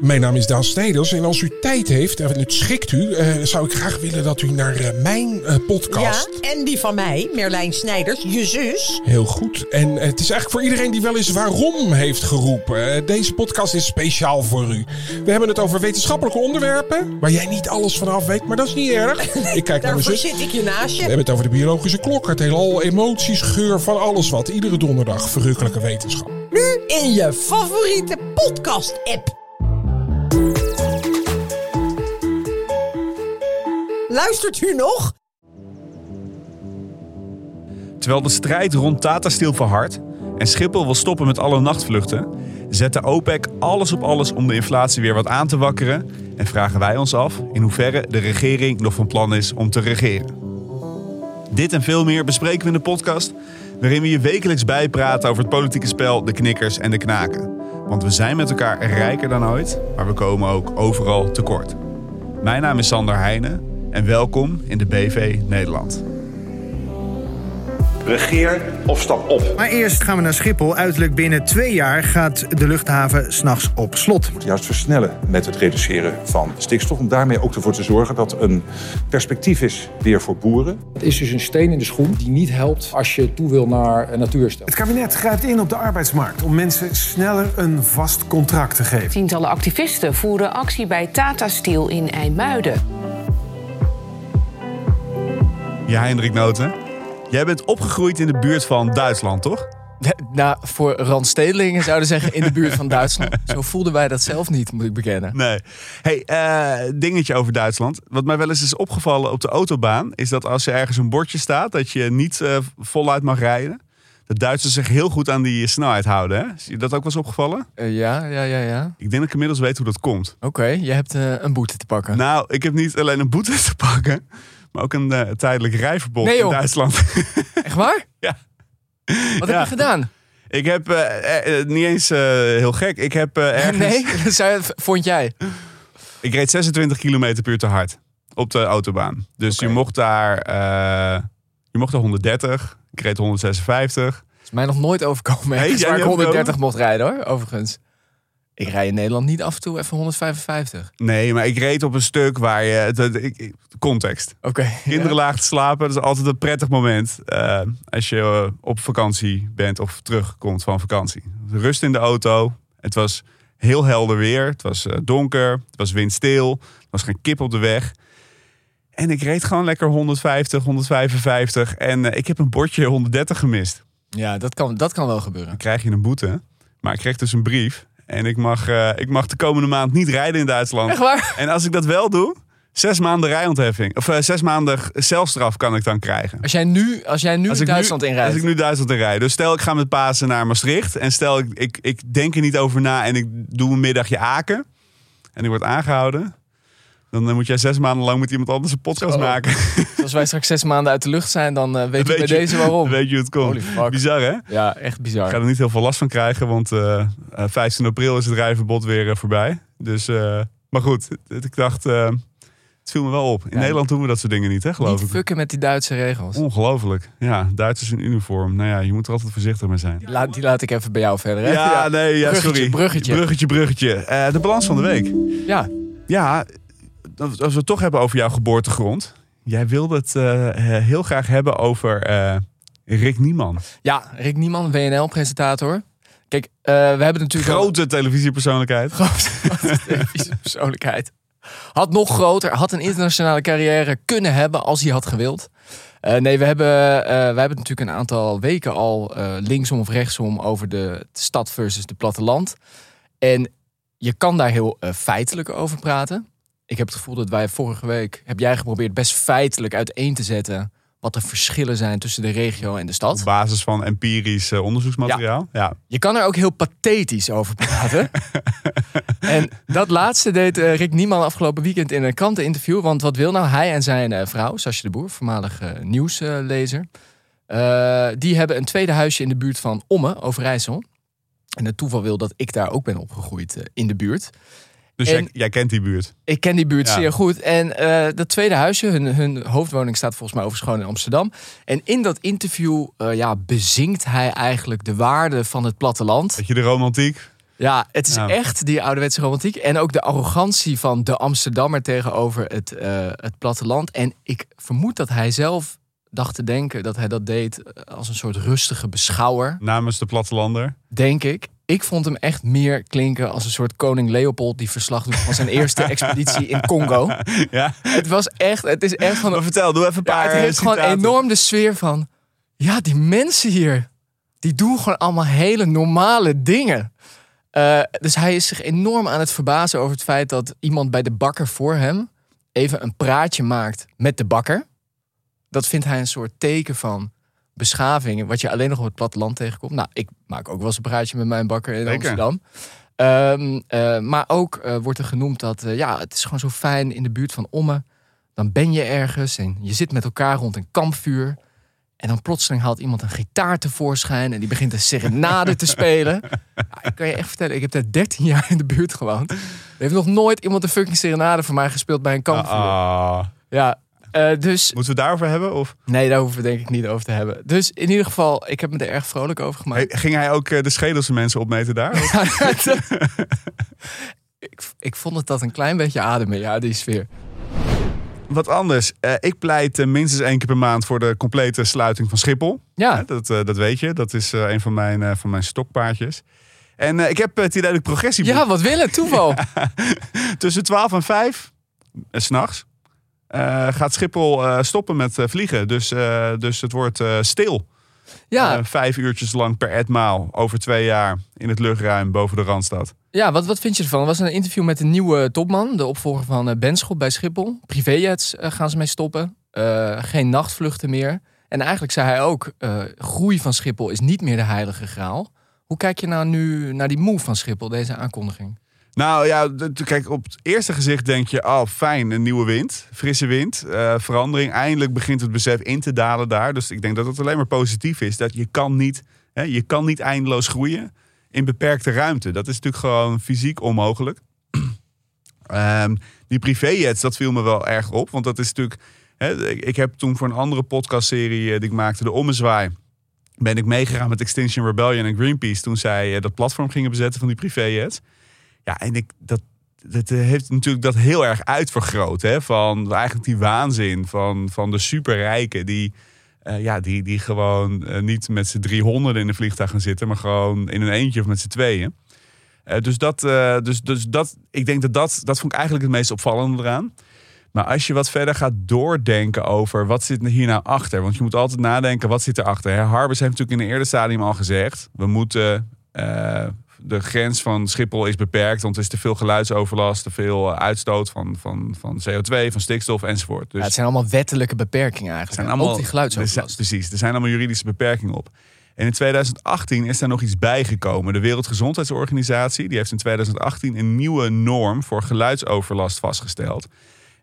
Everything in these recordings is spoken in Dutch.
Mijn naam is Daan Snijders en als u tijd heeft en het schikt u, eh, zou ik graag willen dat u naar eh, mijn eh, podcast. Ja, en die van mij, Merlijn Snijders, je zus. Heel goed. En eh, het is eigenlijk voor iedereen die wel eens waarom heeft geroepen. Eh, deze podcast is speciaal voor u. We hebben het over wetenschappelijke onderwerpen, waar jij niet alles van af weet, maar dat is niet erg. Ik kijk naar mijn Daarvoor zus. zit ik je naast We je. hebben het over de biologische klok, het heelal, emoties, geur, van alles wat. Iedere donderdag verrukkelijke wetenschap. Nu in je favoriete podcast-app. Luistert u nog? Terwijl de strijd rond Tata Steel verhardt en Schiphol wil stoppen met alle nachtvluchten, zet de OPEC alles op alles om de inflatie weer wat aan te wakkeren en vragen wij ons af in hoeverre de regering nog van plan is om te regeren. Dit en veel meer bespreken we in de podcast, waarin we je wekelijks bijpraten over het politieke spel, de knikkers en de knaken. Want we zijn met elkaar rijker dan ooit, maar we komen ook overal tekort. Mijn naam is Sander Heijnen en welkom in de BV Nederland. Regeer of stap op. Maar eerst gaan we naar Schiphol. Uiterlijk binnen twee jaar gaat de luchthaven s'nachts op slot. Juist versnellen met het reduceren van stikstof. Om daarmee ook ervoor te zorgen dat een perspectief is weer voor boeren. Het is dus een steen in de schoen die niet helpt als je toe wil naar natuurstel. Het kabinet grijpt in op de arbeidsmarkt om mensen sneller een vast contract te geven. Tientallen activisten voeren actie bij Tata Steel in IJmuiden. Ja, Hendrik Noten. Jij bent opgegroeid in de buurt van Duitsland, toch? Nou, voor randstedelingen zouden zeggen in de buurt van Duitsland. Zo voelden wij dat zelf niet, moet ik bekennen. Nee. hey, eh, dingetje over Duitsland. Wat mij wel eens is opgevallen op de autobaan... is dat als er ergens een bordje staat... dat je niet eh, voluit mag rijden. De Duitsers zich heel goed aan die snelheid houden. Hè? Is je dat ook wel eens opgevallen? Eh, ja, ja, ja, ja. Ik denk dat ik inmiddels weet hoe dat komt. Oké, je hebt een boete te pakken. Nou, ik heb niet alleen een boete te pakken... maar ook een eh, tijdelijk rijverbod Nee, in. Duitsland. Echt waar? Ja. Wat Ja. heb je gedaan? ik heb eh, eh, niet eens heel gek. Ik heb ergens... Nee, vond jij? Ik reed 26 km per uur te hard op de autobaan. Dus je mocht daar je mocht er 130. Ik reed 156. Dat is mij nog nooit overkomen. Nee, waar ik niet 130 mocht rijden hoor, overigens. Ik rij in Nederland niet af en toe even 155. Nee, maar ik reed op een stuk waar je... het- het- ik- ik- context. Oké. Kinderen laag te slapen, dat is altijd een prettig moment. eh, als je op vakantie bent of terugkomt van vakantie. Rust in de auto. Het was heel helder weer. Het was eh, donker. Het was windstil. Er was geen kip op de weg. En ik reed gewoon lekker 150, 155. En eh, ik heb een bordje 130 gemist. Ja, dat kan, dat kan wel gebeuren. Dan krijg je een boete. Maar ik kreeg dus een brief. En ik mag, eh, ik mag de komende maand niet rijden in Duitsland. Echt waar? En als ik dat wel doe, zes maanden rijontheffing. Of eh, zes maanden celstraf kan ik dan krijgen. Als jij nu, als jij nu Als Duitsland inrijdt. Als ik nu Duitsland inrijd. Dus stel ik ga met Pasen naar Maastricht. En stel ik, ik, ik denk er niet over na en ik doe een middagje Aken. En ik word aangehouden. Dan moet jij zes maanden lang met iemand anders een podcast Oh. maken. Als wij straks zes maanden uit de lucht zijn, dan eh weet je bij je, deze waarom. Weet je hoe het komt. Bizar hè? Ja, echt bizar. Ik ga er niet heel veel last van krijgen, want eh, eh, 15 april is het rijverbod weer eh, voorbij. Dus, eh, maar goed, ik dacht, eh, het viel me wel op. In Ja. Nederland doen we dat soort dingen niet, hè, geloof Niet ik. fucken met die Duitse regels. Ongelooflijk. Ja, Duitsers in uniform. Nou ja, je moet er altijd voorzichtig mee zijn. Laat, die laat ik even bij jou verder. Hè? Ja, nee, ja, Bruggetje, sorry. bruggetje. Bruggetje, bruggetje. Eh, de balans van de week. Ja, Ja, als we het toch hebben over jouw geboortegrond. Jij wilde het eh, heel graag hebben over eh, Rick Nieman. ja Rick Nieman, WNL-presentator. Kijk, eh, we hebben natuurlijk... al- Grote televisiepersoonlijkheid. grote persoonlijkheid. Had nog groter, had een internationale carrière kunnen hebben als hij had gewild. Nee, we hebben, eh, we hebben het natuurlijk een aantal weken al linksom of rechtsom over de stad versus de platteland. En je kan daar heel feitelijk over praten. Ik heb het gevoel dat wij vorige week, heb jij geprobeerd best feitelijk uiteen te zetten wat de verschillen zijn tussen de regio en de stad. Op basis van empirisch eh, onderzoeksmateriaal. Ja. Je kan er ook heel pathetisch over praten. en dat laatste deed eh, Rick Nieman afgelopen weekend in een kranteninterview. Want wat wil nou hij en zijn eh, vrouw, Sasje de Boer, voormalig nieuwslezer. die hebben een tweede huisje in de buurt van Omme, Overijssel. En het toeval wil dat ik daar ook ben opgegroeid in de buurt. Dus En- jij, jij kent die buurt. Ik ken die buurt Ja. zeer goed. En eh, dat tweede huisje, hun, hun hoofdwoning staat volgens mij overigens gewoon in Amsterdam. En in dat interview eh, ja, bezinkt hij eigenlijk de waarde van het platteland. Weet je de romantiek? Ja, het is Ja. echt die ouderwetse romantiek. En ook de arrogantie van de Amsterdammer tegenover het, eh, het platteland. En ik vermoed dat hij zelf dacht te denken dat hij dat deed als een soort rustige beschouwer. Namens de plattelander. Denk ik. Ik vond hem echt meer klinken als een soort koning Leopold die verslag doet van zijn eerste expeditie in Congo. Ja. Het was echt, het is echt van Maar vertel, doe even een Ja, paar het heeft gewoon enorm de sfeer van... Ja, die mensen hier, die doen gewoon allemaal hele normale dingen. Eh, dus hij is zich enorm aan het verbazen over het feit dat iemand bij de bakker voor hem even een praatje maakt met de bakker. Dat vindt hij een soort teken van beschaving, wat je alleen nog op het platteland tegenkomt. Nou, ik maak ook wel eens een praatje met mijn bakker in Zeker. Amsterdam. Ehm, eh, maar ook eh, wordt er genoemd dat eh, ja, het is gewoon zo fijn in de buurt van Ommen. Dan ben je ergens en je zit met elkaar rond een kampvuur. En dan plotseling haalt iemand een gitaar tevoorschijn en die begint een serenade te spelen. Ja, ik kan je echt vertellen, ik heb daar 13 jaar in de buurt gewoond. Er heeft nog nooit iemand een fucking serenade voor mij gespeeld bij een kampvuur. Ah. Ja, eh, dus Moeten we het daarover hebben? Of nee, daar hoeven we denk ik niet over te hebben. Dus in ieder geval, ik heb me er erg vrolijk over gemaakt. Hey, ging hij ook eh, de schedelse mensen opmeten daar? Ik, ik vond het dat een klein beetje ademen, ja, die sfeer. Wat anders. Eh, ik pleit minstens één keer per maand voor de complete sluiting van Schiphol. Ja, dat, dat weet je. Dat is een van mijn, van mijn stokpaardjes. En ik heb het idee dat ik progressie ja wat willen, toeval. Tussen 12 en 5, s s'nachts, gaat Schiphol eh, stoppen met eh, vliegen. Dus, eh, dus het wordt eh, stil. Ja, Eh, vijf uurtjes lang per etmaal over twee jaar in het luchtruim boven de Randstad. Ja, wat, wat vind je ervan? Er was een interview met een nieuwe topman, de opvolger van eh, Benschop bij Schiphol. Privéjets eh, gaan ze mee stoppen. Eh, geen nachtvluchten meer. En eigenlijk zei hij ook, eh, groei van Schiphol is niet meer de heilige graal. Hoe kijk je nou nu naar die move van Schiphol, deze aankondiging? Nou ja, kijk, op het eerste gezicht denk je, oh fijn, een nieuwe wind, frisse wind, eh, verandering. Eindelijk begint het besef in te dalen daar. Dus ik denk dat het alleen maar positief is. Dat je kan niet, hè, je kan niet eindeloos groeien in beperkte ruimte. Dat is natuurlijk gewoon fysiek onmogelijk. Ehm, die privéjets, dat viel me wel erg op. Want dat is natuurlijk, hè, ik, ik heb toen voor een andere podcastserie eh, die ik maakte, De Ommezwaai, ben ik meegegaan met Extinction Rebellion en Greenpeace toen zij eh, dat platform gingen bezetten van die privéjets. Ja, en ik, dat, dat eh, heeft natuurlijk dat heel erg uitvergroot. Hè? Van eigenlijk die waanzin van, van de superrijken die, eh, ja, die, die gewoon eh, niet met z'n driehonderd in een vliegtuig gaan zitten, maar gewoon in een eentje of met z'n tweeën. Dus dat, dus, dus dat, ik denk dat dat, dat vond ik eigenlijk het meest opvallende eraan. Maar als je wat verder gaat doordenken over wat zit hier nou achter. Want je moet altijd nadenken, wat zit erachter. Hè? Harbers heeft natuurlijk in een eerder stadium al gezegd. We moeten, de grens van Schiphol is beperkt. Want er is te veel geluidsoverlast, te veel uitstoot van, van, van CO2, van stikstof enzovoort. Dus Ja, het zijn allemaal wettelijke beperkingen eigenlijk. zijn Ook allemaal, die er zijn- geluidsoverlast. precies, er zijn allemaal juridische beperkingen op. En in 2018 is daar nog iets bijgekomen. De Wereldgezondheidsorganisatie die heeft in 2018 een nieuwe norm voor geluidsoverlast vastgesteld.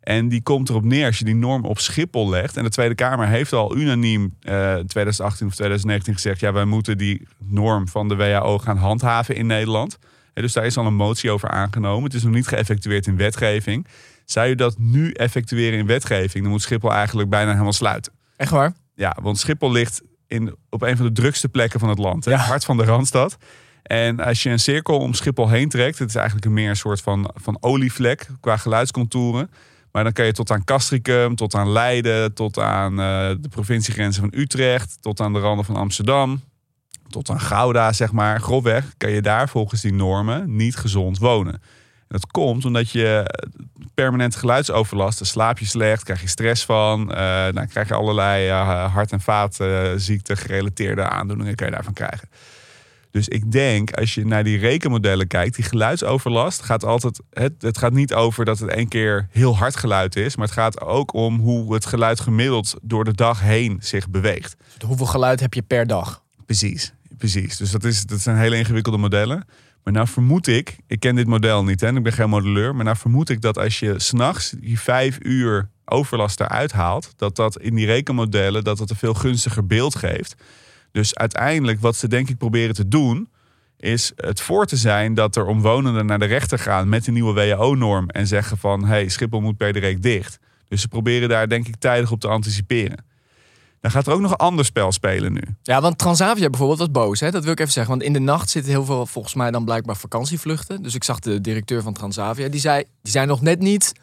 En die komt erop neer als je die norm op Schiphol legt. En de Tweede Kamer heeft al unaniem eh 2018 of 2019 gezegd... ja, wij moeten die norm van de WHO gaan handhaven in Nederland. En dus daar is al een motie over aangenomen. Het is nog niet geëffectueerd in wetgeving. Zou je dat nu effectueren in wetgeving... dan moet Schiphol eigenlijk bijna helemaal sluiten. Echt waar? Ja, want Schiphol ligt in, op een van de drukste plekken van het land. Ja. Het hart van de Randstad. En als je een cirkel om Schiphol heen trekt... het is eigenlijk een meer een soort van, van olievlek qua geluidscontouren... Maar dan kan je tot aan Castricum, tot aan Leiden, tot aan eh, de provinciegrenzen van Utrecht, tot aan de randen van Amsterdam, tot aan Gouda, zeg maar. Grofweg kan je daar volgens die normen niet gezond wonen. En dat komt omdat je eh, permanent geluidsoverlast, dan slaap je slecht, krijg je stress van, eh dan krijg je allerlei hart- en vaatziekten gerelateerde aandoeningen kan je daarvan krijgen. Dus ik denk, als je naar die rekenmodellen kijkt, die geluidsoverlast gaat altijd. Het, het gaat niet over dat het één keer heel hard geluid is, maar het gaat ook om hoe het geluid gemiddeld door de dag heen zich beweegt. Hoeveel geluid heb je per dag? Precies, precies. Dus dat, is, dat zijn hele ingewikkelde modellen. Maar nou vermoed ik, ik ken dit model niet en ik ben geen modelleur, maar nou vermoed ik dat als je s'nachts die vijf uur overlast eruit haalt, dat dat in die rekenmodellen dat het een veel gunstiger beeld geeft. Dus uiteindelijk wat ze denk ik proberen te doen, is het voor te zijn dat er omwonenden naar de rechter gaan met een nieuwe WHO-norm en zeggen van hey, Schiphol moet per direct dicht. Dus ze proberen daar denk ik tijdig op te anticiperen. Dan gaat er ook nog een ander spel spelen nu. Ja, want Transavia bijvoorbeeld was boos. Hè? Dat wil ik even zeggen. Want in de nacht zitten heel veel, volgens mij dan blijkbaar vakantievluchten. Dus ik zag de directeur van Transavia. Die zei, die zei nog net niet...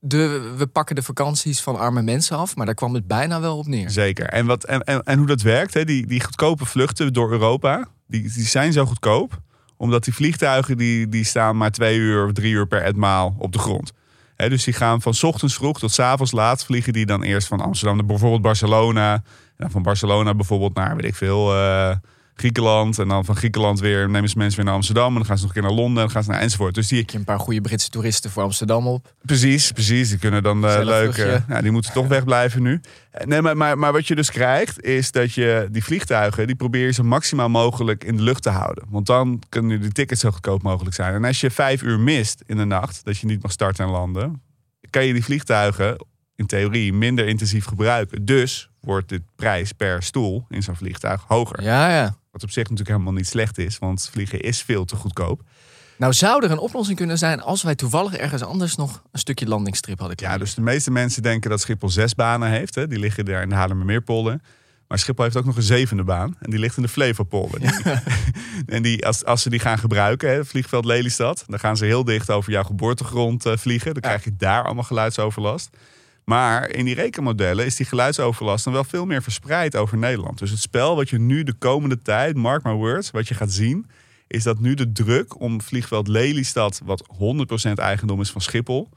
De, we pakken de vakanties van arme mensen af. Maar daar kwam het bijna wel op neer. Zeker. En, wat, en, en, en hoe dat werkt, hè? Die, die goedkope vluchten door Europa, die, die zijn zo goedkoop. Omdat die vliegtuigen die, die staan maar twee uur of drie uur per etmaal op de grond. Hè, dus die gaan van ochtends vroeg tot avonds laat vliegen die dan eerst van Amsterdam naar bijvoorbeeld Barcelona. En dan van Barcelona bijvoorbeeld naar, weet ik veel, eh, Griekenland. En dan van Griekenland weer nemen ze mensen weer naar Amsterdam. En dan gaan ze nog een keer naar Londen. En dan gaan ze naar enzovoort. Dus die, een paar goede Britse toeristen voor Amsterdam op. Precies, precies. Die kunnen dan Gezellig leuk. vluchtje. eh, ja, die moeten toch wegblijven nu. Eh, Nee, maar, maar, maar wat je dus krijgt, is dat je die vliegtuigen, die probeer je zo maximaal mogelijk in de lucht te houden. Want dan kunnen de tickets zo goedkoop mogelijk zijn. En als je vijf uur mist in de nacht, dat je niet mag starten en landen, kan je die vliegtuigen in theorie minder intensief gebruiken. Dus wordt de prijs per stoel in zo'n vliegtuig hoger. Ja, ja. Wat op zich natuurlijk helemaal niet slecht is, want vliegen is veel te goedkoop. Nou zou er een oplossing kunnen zijn als wij toevallig ergens anders nog een stukje landingsstrip hadden. Ja, dus de meeste mensen denken dat Schiphol zes banen heeft. Hè. Die liggen daar in de Haarlemmermeerpolder. Maar Schiphol heeft ook nog een zevende baan. En die ligt in de Flevopolder. en die, als, als ze die gaan gebruiken, hè, vliegveld Lelystad... dan gaan ze heel dicht over jouw geboortegrond eh, vliegen. Dan krijg je daar allemaal geluidsoverlast. Maar in die rekenmodellen is die geluidsoverlast dan wel veel meer verspreid over Nederland. Dus het spel wat je nu de komende tijd, mark my words, wat je gaat zien... is dat nu de druk om vliegveld Lelystad, wat 100% eigendom is van Schiphol...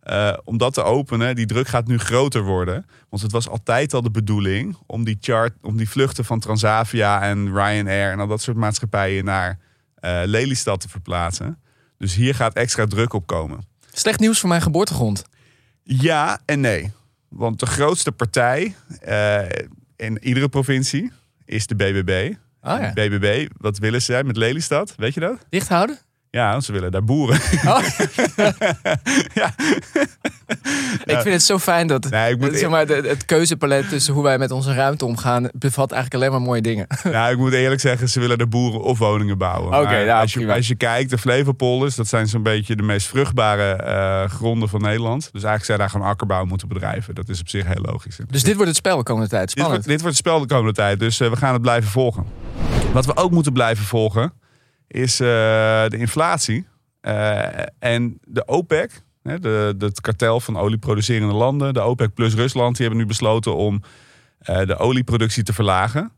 eh, om dat te openen, die druk gaat nu groter worden. Want het was altijd al de bedoeling om die, chart, om die vluchten van Transavia en Ryanair en al dat soort maatschappijen naar eh, Lelystad te verplaatsen. Dus hier gaat extra druk op komen. Slecht nieuws voor mijn geboortegrond. Ja en nee. Want de grootste partij eh, in iedere provincie is de BBB. Ah, ja. BBB, wat willen ze met Lelystad? Weet je dat? Dicht houden? Ja, want ze willen daar boeren. Oh. ja. Ik vind het zo fijn dat Nee, ik moet- dat, zeg maar, de- het keuzepalet tussen hoe wij met onze ruimte omgaan... bevat eigenlijk alleen maar mooie dingen. Nou, ik moet eerlijk zeggen, ze willen er boeren of woningen bouwen. Nou, als, je, prima. als je kijkt, de Flevopolders, dat zijn zo'n beetje de meest vruchtbare eh, gronden van Nederland. Dus eigenlijk zou je daar gewoon akkerbouw moeten bedrijven. Dat is op zich heel logisch. Dus dit wordt het spel de komende tijd. Dit wordt, Spannend. dit wordt het spel de komende tijd, dus eh, we gaan het blijven volgen. Wat we ook moeten blijven volgen, is eh, de inflatie. Eh, en de OPEC, hè, de, het kartel van olieproducerende landen, de OPEC plus Rusland, die hebben nu besloten om eh, de olieproductie te verlagen.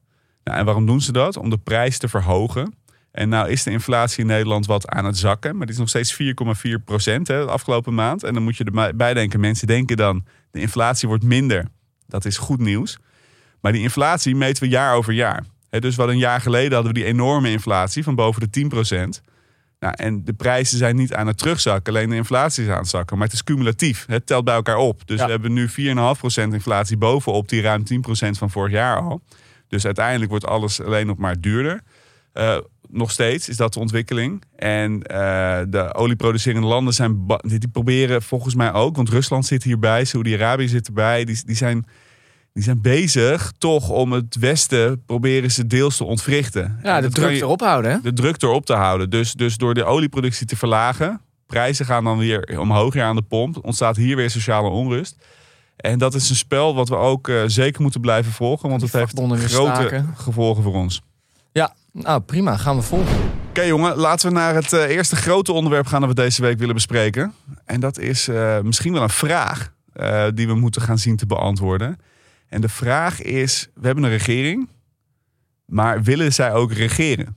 Nou, en waarom doen ze dat? Om de prijs te verhogen. En nou is de inflatie in Nederland wat aan het zakken. Maar die is nog steeds 4,4 procent de afgelopen maand. En dan moet je erbij denken. Mensen denken dan, de inflatie wordt minder. Dat is goed nieuws. Maar die inflatie meten we jaar over jaar. Dus wat een jaar geleden hadden we die enorme inflatie van boven de 10 procent. Nou, en de prijzen zijn niet aan het terugzakken. Alleen de inflatie is aan het zakken. Maar het is cumulatief. Het telt bij elkaar op. Dus Ja. we hebben nu 4,5% inflatie bovenop die ruim 10% van vorig jaar al. Dus uiteindelijk wordt alles alleen nog maar duurder. Eh, nog steeds is dat de ontwikkeling. En eh, de olieproducerende landen zijn die proberen volgens mij ook, want Rusland zit hierbij, Saudi-Arabië zit erbij, die, die, zijn, die zijn bezig toch om het Westen proberen ze deels te ontwrichten. Ja, de druk je- erop houden. Hè? de druk erop te houden. Dus, dus door de olieproductie te verlagen, prijzen gaan dan weer omhoog hier aan de pomp, ontstaat hier weer sociale onrust. En dat is een spel wat we ook eh, zeker moeten blijven volgen, want het heeft grote staken. gevolgen voor ons. Ja, nou prima. Gaan we volgen. Oké jongen, laten we naar het eh, eerste grote onderwerp gaan dat we deze week willen bespreken. En dat is eh, misschien wel een vraag die we moeten gaan zien te beantwoorden. En de vraag is, we hebben een regering, maar willen zij ook regeren?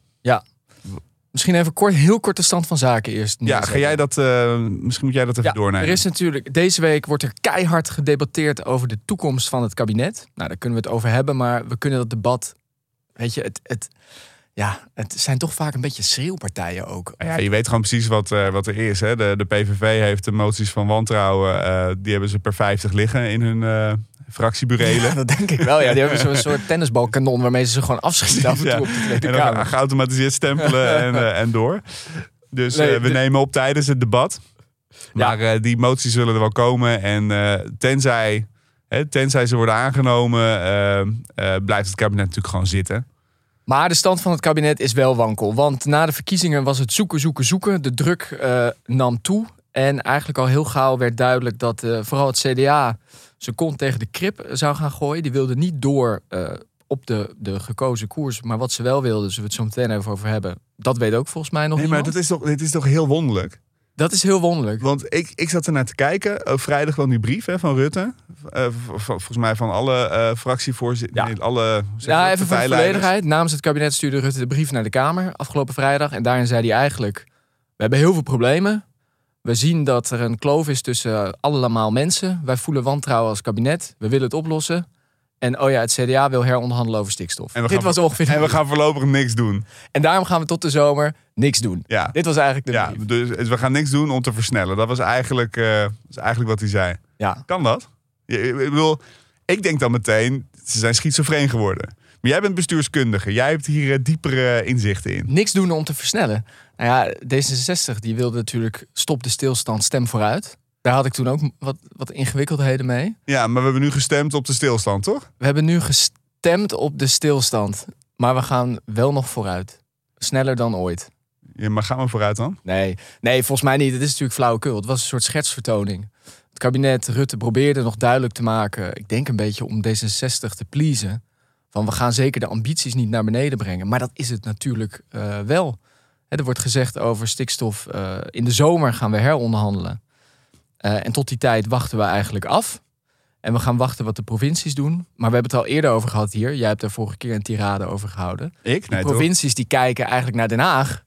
Misschien even kort, heel kort de stand van zaken eerst. Ja, ga jij dat, eh, misschien moet jij dat even Ja, doornemen. er is natuurlijk, deze week wordt er keihard gedebatteerd over de toekomst van het kabinet. Nou, daar kunnen we het over hebben, maar we kunnen dat debat, weet je, het, het, ja, het zijn toch vaak een beetje schreeuwpartijen ook. Ja, je weet gewoon precies wat, eh, wat er is. Hè? De, de PVV heeft de moties van wantrouwen. eh, die hebben ze per 50 liggen in hun fractieburelen. Dat denk ik wel, ja. Die hebben zo'n soort tennisbalkanon waarmee ze ze gewoon afschieten af en toe Ja. op de Tweede En dan Kamer. geautomatiseerd stempelen en, eh, en door. Dus Nee, eh, we de- nemen op tijdens het debat. Maar eh, die moties zullen er wel komen. En tenzij, hè, tenzij ze worden aangenomen, blijft het kabinet natuurlijk gewoon zitten. Maar de stand van het kabinet is wel wankel. Want na de verkiezingen was het zoeken, zoeken, zoeken. De druk nam toe. En eigenlijk al heel gauw werd duidelijk dat vooral het CDA zijn kont tegen de krip zou gaan gooien. Die wilde niet door eh, op de, de gekozen koers. Maar wat ze wel wilden, zullen we het zo meteen even over hebben. Dat weet ook volgens mij nog Nee, maar dat is toch, dit is toch heel wonderlijk? Dat is heel wonderlijk. Want ik, ik zat ernaar te kijken. Ook vrijdag kwam die brief hè, van Rutte. Eh, volgens mij van alle eh fractievoorzitters. Ja. Nee, alle Ja, even voor de volledigheid. Namens het kabinet stuurde Rutte de brief naar de Kamer afgelopen vrijdag. En daarin zei hij eigenlijk: We hebben heel veel problemen. We zien dat er een kloof is tussen allemaal mensen. Wij voelen wantrouwen als kabinet. We willen het oplossen. En oh ja, het CDA wil heronderhandelen over stikstof. En we Dit gaan- was ongeveer. En we gaan voorlopig niks doen. En daarom gaan we tot de zomer niks doen. Ja, Dit was eigenlijk de ja brief. dus we gaan niks doen om te versnellen. Dat was eigenlijk, is eigenlijk wat hij zei. Ja. Kan dat? Ik bedoel, ik denk dan meteen, ze zijn schizofreen geworden. Maar jij bent bestuurskundige. Jij hebt hier eh, diepere inzichten in. Niks doen om te versnellen. Nou ja, D66 die wilde natuurlijk stop de stilstand, stem vooruit. Daar had ik toen ook wat, wat ingewikkeldheden mee. Ja, maar we hebben nu gestemd op de stilstand, toch? We hebben nu gestemd op de stilstand. Maar we gaan wel nog vooruit. Sneller dan ooit. Ja, maar gaan we vooruit dan? Nee, nee, volgens mij niet. Het is natuurlijk flauwekul. Het was een soort schetsvertoning. Het kabinet Rutte probeerde nog duidelijk te maken... ik denk een beetje om D66 te pleasen... van we gaan zeker de ambities niet naar beneden brengen. Maar dat is het natuurlijk eh, wel. Er wordt gezegd over stikstof... eh, in de zomer gaan we heronderhandelen. Eh, en tot die tijd wachten we eigenlijk af... En we gaan wachten wat de provincies doen. Maar we hebben het al eerder over gehad hier. Jij hebt er vorige keer een tirade over gehouden. Ik? De toch? provincies die kijken eigenlijk naar Den Haag.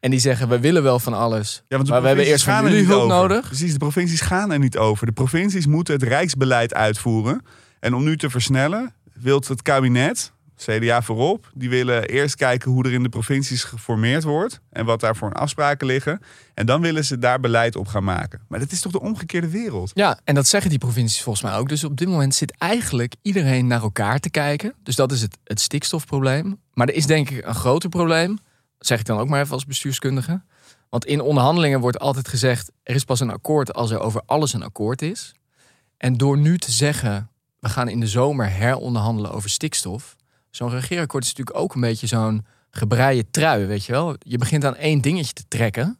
En die zeggen, we willen wel van alles. Ja, maar we hebben eerst van gaan jullie hulp over. nodig. Precies, de provincies gaan er niet over. De provincies moeten het rijksbeleid uitvoeren. En om nu te versnellen, wil het kabinet, CDA voorop, die willen eerst kijken hoe er in de provincies geformeerd wordt en wat daar voor afspraken liggen. En dan willen ze daar beleid op gaan maken. Maar dat is toch de omgekeerde wereld? Ja, en dat zeggen die provincies volgens mij ook. Dus op dit moment zit eigenlijk iedereen naar elkaar te kijken. Dus dat is het, het stikstofprobleem. Maar er is denk ik een groter probleem. Zeg ik dan ook maar even als bestuurskundige. Want in onderhandelingen wordt altijd gezegd... er is pas een akkoord als er over alles een akkoord is. En door nu te zeggen... we gaan in de zomer heronderhandelen over stikstof... zo'n regeerakkoord is natuurlijk ook een beetje zo'n gebreide trui, weet je wel. Je begint aan één dingetje te trekken...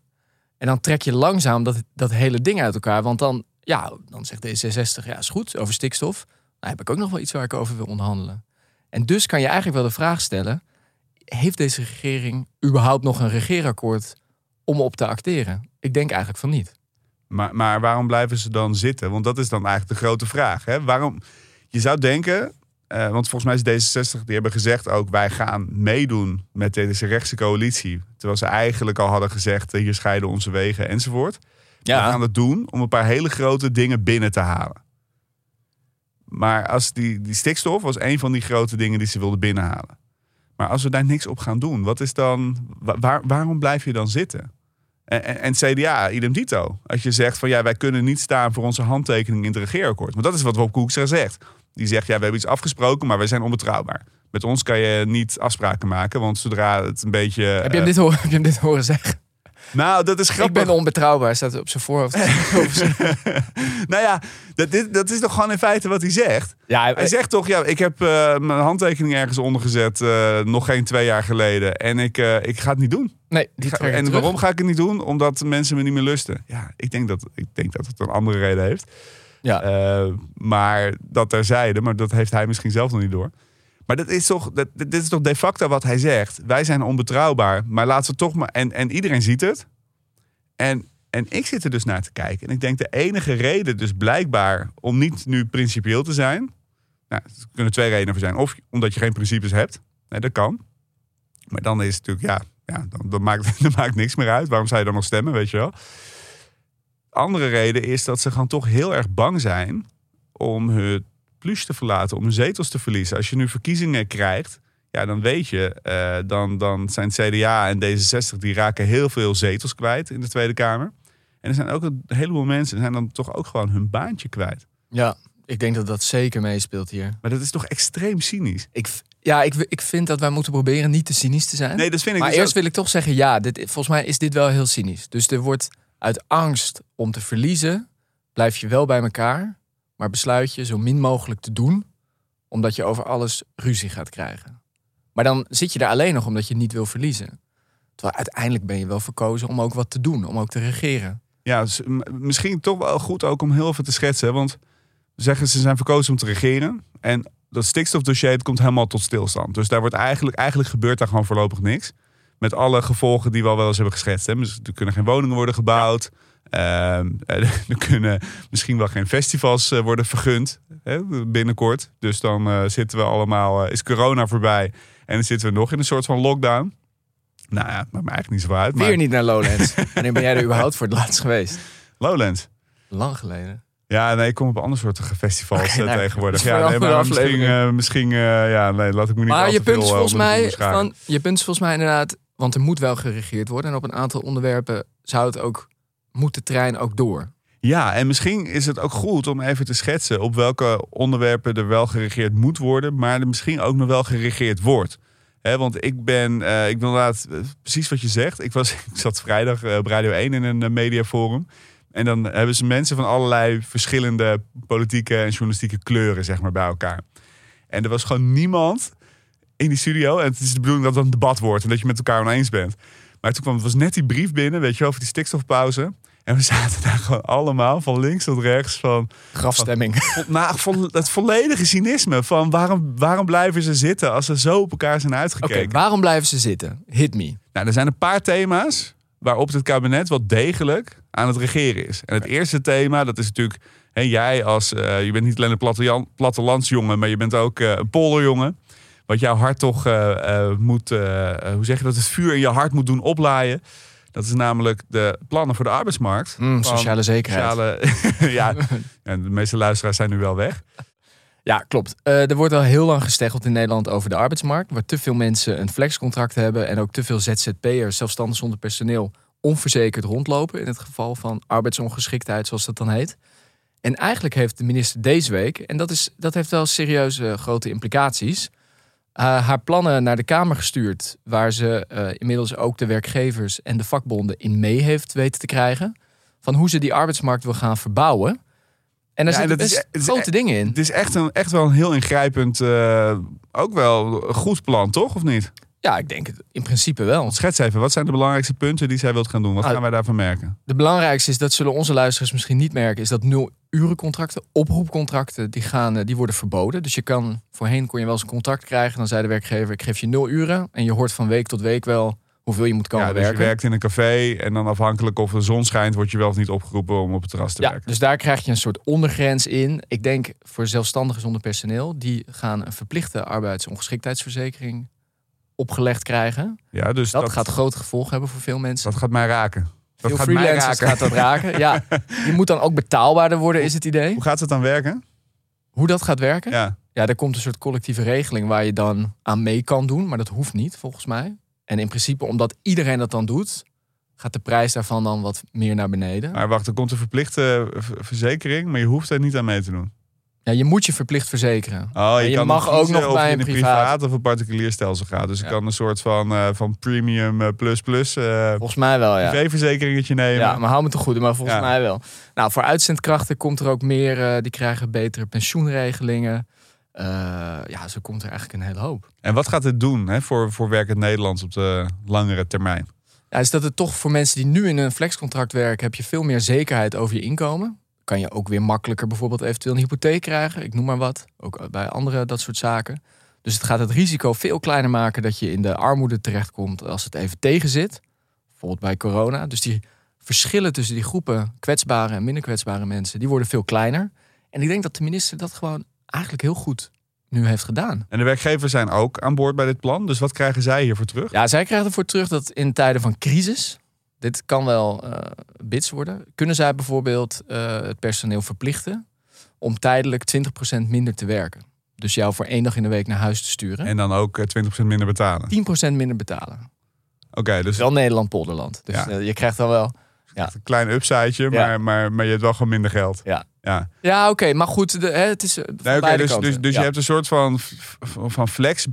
En dan trek je langzaam dat, dat hele ding uit elkaar. Want dan, ja, dan zegt D66, ja, is goed, over stikstof. Dan heb ik ook nog wel iets waar ik over wil onderhandelen. En dus kan je eigenlijk wel de vraag stellen... heeft deze regering überhaupt nog een regeerakkoord om op te acteren? Ik denk eigenlijk van niet. Maar, maar waarom blijven ze dan zitten? Want dat is dan eigenlijk de grote vraag. Hè? Waarom? Je zou denken, eh, want volgens mij is D66, die hebben gezegd ook... wij gaan meedoen met deze rechtse coalitie. Terwijl ze eigenlijk al hadden gezegd, eh, hier scheiden onze wegen enzovoort. We gaan het doen om een paar hele grote dingen binnen te halen. Maar als die, die stikstof was een van die grote dingen die ze wilden binnenhalen. Maar als we daar niks op gaan doen, wat is dan, wa- waar, waarom blijf je dan zitten? En, en, en CDA, idem dito. Als je zegt van ja, wij kunnen niet staan voor onze handtekening in het regeerakkoord. Want dat is wat Rob Koekstra zegt. Die zegt ja, we hebben iets afgesproken, maar wij zijn onbetrouwbaar. Met ons kan je niet afspraken maken, want zodra het een beetje... Heb je, hem eh, dit horen, heb je hem dit horen zeggen? nou, dat is Ik grappig. ben onbetrouwbaar, staat op zijn voorhoofd. nou ja, dat, dit, dat is toch gewoon in feite wat hij zegt. ja, Hij zegt toch, ja, ik heb eh, mijn handtekening ergens ondergezet, eh, nog geen twee jaar geleden. En ik, eh, ik ga het niet doen. nee, die Ga- ik en terug. waarom ga ik het niet doen? Omdat mensen me niet meer lusten. Ja, ik denk dat, ik denk dat het een andere reden heeft. Ja. Eh, maar dat terzijde, maar dat heeft hij misschien zelf nog niet door. Maar dat is toch, dat, dit is toch de facto wat hij zegt. Wij zijn onbetrouwbaar, maar laten we toch maar. En, en iedereen ziet het. En, en ik zit er dus naar te kijken. En ik denk de enige reden, dus blijkbaar, om niet nu principieel te zijn. Nou, er kunnen twee redenen voor zijn. Of omdat je geen principes hebt. Dat kan. Maar dan is het natuurlijk, ja, ja dan, dan, maakt, dan maakt niks meer uit. Waarom zou je dan nog stemmen, weet je wel? Andere reden is dat ze gewoon toch heel erg bang zijn om hun plus te verlaten, om hun zetels te verliezen. Als je nu verkiezingen krijgt, ja, dan weet je, eh, dan, dan zijn CDA en D66 die raken heel veel zetels kwijt in de Tweede Kamer. En er zijn ook een heleboel mensen, die zijn dan toch ook gewoon hun baantje kwijt. Ja, ik denk dat dat zeker meespeelt hier. Maar dat is toch extreem cynisch? Ik, ja, ik, ik vind dat wij moeten proberen niet te cynisch te zijn. Nee, dat vind ik Maar dus eerst ook. wil ik toch zeggen, ja, dit, volgens mij is dit wel heel cynisch. Dus er wordt uit angst om te verliezen, blijf je wel bij elkaar, maar besluit je zo min mogelijk te doen, omdat je over alles ruzie gaat krijgen. Maar dan zit je daar alleen nog omdat je niet wil verliezen. Terwijl uiteindelijk ben je wel verkozen om ook wat te doen, om ook te regeren. Ja, s- m- misschien toch wel goed ook om heel even te schetsen. Want zeggen ze zijn verkozen om te regeren. En dat stikstofdossier komt helemaal tot stilstand. Dus daar wordt eigenlijk, eigenlijk gebeurt daar gewoon voorlopig niks. Met alle gevolgen die we al wel eens hebben geschetst. Hè. Dus er kunnen geen woningen worden gebouwd. Ehm, er kunnen misschien wel geen festivals eh, worden vergund hè, binnenkort. Dus dan eh, zitten we allemaal, eh, is corona voorbij. En dan zitten we nog in een soort van lockdown. Nou ja, maakt me eigenlijk niet zo uit. Weer Maar niet naar Lowlands. Wanneer ben jij er überhaupt voor het laatst geweest? Lowlands. Lang geleden. Ja, nee, ik kom op andere soorten festivals Oké, eh, nou, tegenwoordig. Ja, een nee, maar misschien, eh, misschien eh, ja, nee, laat ik me niet Maar je punt veel, is eh, volgens mij van, je punt is volgens mij inderdaad, want er moet wel geregeerd worden en op een aantal onderwerpen zou het ook moet de trein ook door. Ja, en misschien is het ook goed om even te schetsen op welke onderwerpen er wel geregeerd moet worden, maar er misschien ook nog wel geregeerd wordt. Hè, want ik ben, eh, ik ben inderdaad eh, precies wat je zegt. Ik, was, ik zat vrijdag eh, op Radio 1 in een mediaforum. En dan hebben ze mensen van allerlei verschillende politieke en journalistieke kleuren zeg maar, bij elkaar. En er was gewoon niemand in die studio. En het is de bedoeling dat het een debat wordt en dat je met elkaar oneens bent. Maar toen kwam, het was net die brief binnen, weet je wel, over die stikstofpauze. En we zaten daar gewoon allemaal van links tot rechts van... Grafstemming. Van, nou, van het volledige cynisme van waarom, waarom blijven ze zitten als ze zo op elkaar zijn Oké, uitgekeken. waarom blijven ze zitten? Hit me. Nou, er zijn een paar thema's waarop het kabinet wel degelijk aan het regeren is. En het eerste thema, dat is natuurlijk... Hè, jij als, eh, je bent niet alleen een plattelandsjongen, maar je bent ook eh, een polderjongen. Wat jouw hart toch eh, eh, moet, eh, hoe zeg je dat, het vuur in je hart moet doen oplaaien. Dat is namelijk de plannen voor de arbeidsmarkt. Mm, sociale zekerheid. Sociale, ja, de meeste luisteraars zijn nu wel weg. Ja, klopt. Er wordt al heel lang gesteggeld in Nederland over de arbeidsmarkt. Waar te veel mensen een flexcontract hebben. En ook te veel ZZP'ers, zelfstandig zonder personeel, onverzekerd rondlopen. In het geval van arbeidsongeschiktheid, zoals dat dan heet. En eigenlijk heeft de minister deze week, en dat, is, dat heeft wel serieuze grote implicaties. Eh, haar plannen naar de Kamer gestuurd. Waar ze eh, inmiddels ook de werkgevers en de vakbonden in mee heeft weten te krijgen. Van hoe ze die arbeidsmarkt wil gaan verbouwen. En daar Ja, en zitten best is grote e- dingen in. Het is echt, een, echt wel een heel ingrijpend, eh, ook wel goed plan, toch? Of niet? Ja, ik denk het in principe wel. Schets even, wat zijn de belangrijkste punten die zij wilt gaan doen? Wat Nou, gaan wij daarvan merken? De belangrijkste is, dat zullen onze luisteraars misschien niet merken, is dat nul-urencontracten, oproepcontracten, die, gaan, eh, die worden verboden. Dus je kan, voorheen kon je wel eens een contract krijgen, dan zei de werkgever, ik geef je nul uren. En je hoort van week tot week wel hoeveel je moet komen Ja, dus je werken. werkt in een café en dan afhankelijk of de zon schijnt, word je wel of niet opgeroepen om op het terras te Ja, werken. dus daar krijg je een soort ondergrens in. Ik denk voor zelfstandigen zonder personeel, die gaan een verplichte arbeidsongeschiktheidsverzekering opgelegd krijgen. Ja, dus Dat, dat, gaat grote gevolgen hebben voor veel mensen. dat gaat mij raken. Dat veel gaat mij freelancers raken. gaat dat raken. Ja, die moet dan ook betaalbaarder worden, is het idee. Hoe gaat het dan werken? Hoe dat gaat werken? Ja. Ja, er komt een soort collectieve regeling waar je dan aan mee kan doen, maar dat hoeft niet volgens mij. En in principe, omdat iedereen dat dan doet, gaat de prijs daarvan dan wat meer naar beneden. Maar wacht, er komt een verplichte v- verzekering, maar je hoeft er niet aan mee te doen. Ja, je moet je verplicht verzekeren. Oh, je, je kan mag ook nog bij een privaat- privaat of een particulier stelsel gaat. Dus je Ja. kan een soort van, eh, van premium eh, plus plus eh Volgens mij wel, ja. privéverzekeringetje nemen. Ja, maar hou me te goede, maar volgens Ja. mij wel. Nou, voor uitzendkrachten komt er ook meer, die krijgen betere pensioenregelingen. Ja, zo komt er eigenlijk een hele hoop. En wat gaat dit doen hè, voor, voor werkend Nederlands op de langere termijn? Ja, is dat het toch voor mensen die nu in een flexcontract werken, heb je veel meer zekerheid over je inkomen. Kan je ook weer makkelijker bijvoorbeeld eventueel een hypotheek krijgen. Ik noem maar wat. Ook bij andere dat soort zaken. Dus het gaat het risico veel kleiner maken dat je in de armoede terechtkomt als het even tegen zit. Bijvoorbeeld bij corona. Dus die verschillen tussen die groepen kwetsbare en minder kwetsbare mensen, die worden veel kleiner. En ik denk dat de minister dat gewoon eigenlijk heel goed nu heeft gedaan. En de werkgevers zijn ook aan boord bij dit plan. Dus wat krijgen zij hiervoor terug? Ja, zij krijgen ervoor terug dat in tijden van crisis, dit kan wel eh bits worden, kunnen zij bijvoorbeeld eh, het personeel verplichten om tijdelijk 20% minder te werken. Dus jou voor één dag in de week naar huis te sturen. En dan ook eh, 20% minder betalen. 10% minder betalen. Oké, dus Wel Nederland-Polderland. Dus Ja. eh, je krijgt dan wel... een klein upsideje, Ja. maar, maar, maar je hebt wel gewoon minder geld. Ja. ja. Ja, oké, maar goed, de, hè, het is eh, Nee, oké, beide dus dus, dus Ja. je hebt een soort van, van flex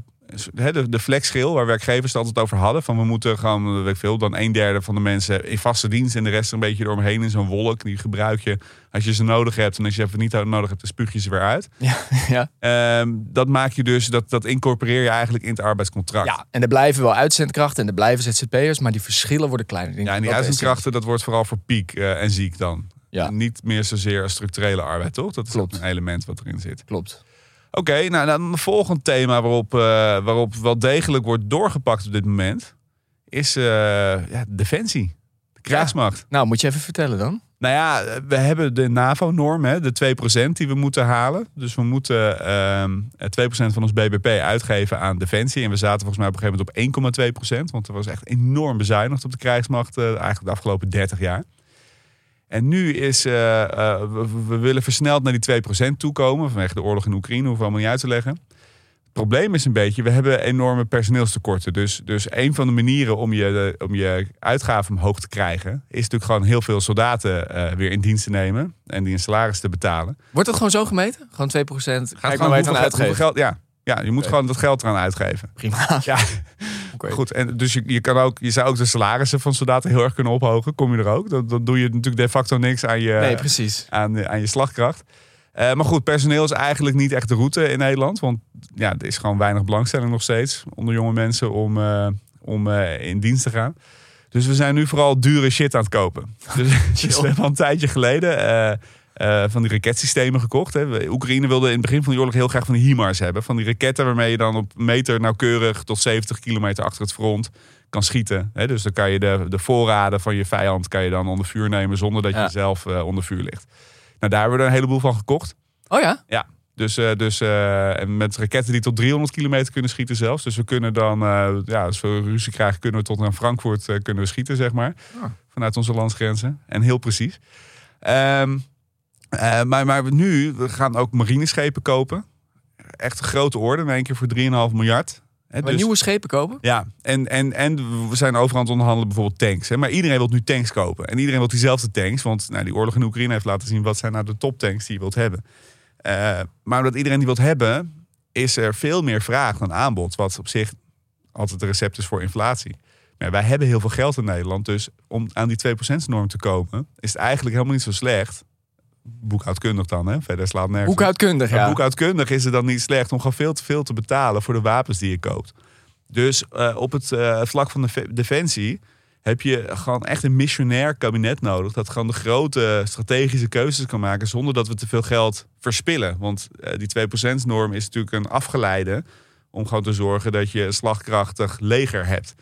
de, de flexschil, waar werkgevers het altijd over hadden. Van we moeten gewoon, weet ik veel, dan een derde van de mensen in vaste dienst en de rest een beetje eromheen in zo'n wolk. Die gebruik je als je ze nodig hebt. En als je even niet nodig hebt, dan spuug je ze weer uit. Ja, ja. Ehm, dat maak je dus, dat, dat incorporeer je eigenlijk in het arbeidscontract. ja, en er blijven wel uitzendkrachten en er blijven ZZP'ers, maar die verschillen worden kleiner. Denk Ja, en die dat uitzendkrachten, dat wordt vooral voor piek eh, en ziek dan. Ja. Niet meer zozeer als structurele arbeid, toch? Dat is Klopt. een element wat erin zit. Klopt. Oké, nou dan een volgend thema waarop, eh, waarop wel degelijk wordt doorgepakt op dit moment... is eh, ja, defensie. De krijgsmacht. Nou, moet je even vertellen dan? Nou ja, we hebben de NAVO-norm, hè, de 2% die we moeten halen. Dus we moeten ehm 2% van ons BBP uitgeven aan defensie. En we zaten volgens mij op een gegeven moment op 1,2%. Want er was echt enorm bezuinigd op de krijgsmacht eh, eigenlijk de afgelopen 30 jaar. En nu is, eh, eh, we, we willen versneld naar die 2% toekomen vanwege de oorlog in Oekraïne, hoeven we allemaal niet uit te leggen. Het probleem is een beetje, we hebben enorme personeelstekorten. Dus, dus een van de manieren om je, om je uitgaven omhoog te krijgen, is natuurlijk gewoon heel veel soldaten eh, weer in dienst te nemen en die een salaris te betalen. Wordt dat gewoon zo gemeten? Gewoon 2%? Gaat Kijk gewoon het aan hoeveel geld, ja, ja, je moet gewoon dat geld eraan uitgeven. Prima. Ja, Goed. En dus je, je, kan ook, je zou ook de salarissen van soldaten heel erg kunnen ophogen. Kom je er ook? Dan, dan doe je natuurlijk de facto niks aan je, Nee, precies. aan, aan je slagkracht. Eh, maar goed, personeel is eigenlijk niet echt de route in Nederland. Want ja, er is gewoon weinig belangstelling nog steeds onder jonge mensen om, eh, om eh, in dienst te gaan. Dus we zijn nu vooral dure shit aan het kopen. Dus, dus we hebben al een tijdje geleden eh, van die raketsystemen gekocht. Hè. Oekraïne wilde in het begin van de oorlog heel graag van die HIMARS hebben. Van die raketten waarmee je dan op meter nauwkeurig tot 70 kilometer achter het front kan schieten. Hè. Dus dan kan je de, de voorraden van je vijand kan je dan onder vuur nemen zonder dat Ja. je zelf eh, onder vuur ligt. Nou, daar hebben we er een heleboel van gekocht. Oh ja? Ja, dus, eh, dus en met raketten die tot 300 kilometer kunnen schieten zelfs. Dus we kunnen dan, ja, als we ruzie krijgen, kunnen we tot aan Frankfurt kunnen we schieten, zeg maar. Ah. Vanuit onze landsgrenzen. En heel precies. Ehm, eh, maar, maar nu, we gaan ook marineschepen kopen. Echt een grote orde, in één keer voor 3,5 miljard. Hè, Maar dus- nieuwe schepen kopen? ja, en, en, en we zijn overal aan het onderhandelen bijvoorbeeld tanks. Hè? Maar iedereen wil nu tanks kopen. En iedereen wil diezelfde tanks. Want nou, die oorlog in Oekraïne heeft laten zien... wat zijn nou de toptanks die je wilt hebben. Eh, maar omdat iedereen die wilt hebben... is er veel meer vraag dan aanbod. Wat op zich altijd een recept is voor inflatie. Maar wij hebben heel veel geld in Nederland. Dus om aan die 2%-norm te komen... is het eigenlijk helemaal niet zo slecht. Boekhoudkundig dan, hè? Verder slaat nergens. Boekhoudkundig, ja. boekhoudkundig is het dan niet slecht om gewoon veel te veel te betalen voor de wapens die je koopt. Dus eh, op het eh, vlak van de fe- defensie heb je gewoon echt een missionair kabinet nodig. Dat gewoon de grote strategische keuzes kan maken zonder dat we te veel geld verspillen. Want eh, die 2%-norm is natuurlijk een afgeleide om gewoon te zorgen dat je een slagkrachtig leger hebt.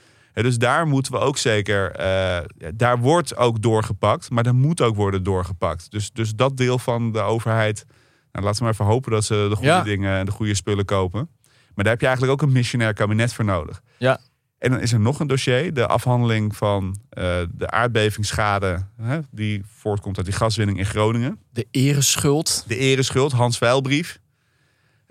Dus daar moeten we ook zeker, eh, daar wordt ook doorgepakt, maar er moet ook worden doorgepakt. Dus, dus dat deel van de overheid, nou, laten we maar even hopen dat ze de goede Ja. dingen en de goede spullen kopen. Maar daar heb je eigenlijk ook een missionair kabinet voor nodig. Ja. En dan is er nog een dossier, de afhandeling van eh, de aardbevingsschade hè, die voortkomt uit die gaswinning in Groningen. De ereschuld. De ereschuld, Hans Veilbrief.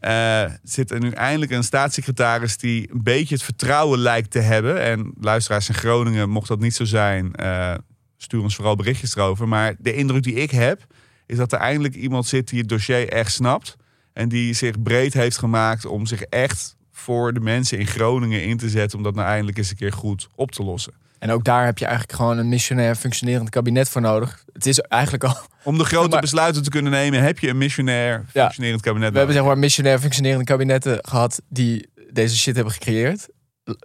Eh zit er nu eindelijk een staatssecretaris die een beetje het vertrouwen lijkt te hebben. En luisteraars in Groningen, mocht dat niet zo zijn, eh, stuur ons vooral berichtjes erover. Maar de indruk die ik heb, is dat er eindelijk iemand zit die het dossier echt snapt. En die zich breed heeft gemaakt om zich echt voor de mensen in Groningen in te zetten. Om dat nou eindelijk eens een keer goed op te lossen. En ook daar heb je eigenlijk gewoon een missionair functionerend kabinet voor nodig. Het is eigenlijk al... Om de grote Maar- besluiten te kunnen nemen, heb je een missionair Ja. functionerend kabinet We hebben zeg maar missionair functionerende kabinetten gehad die deze shit hebben gecreëerd.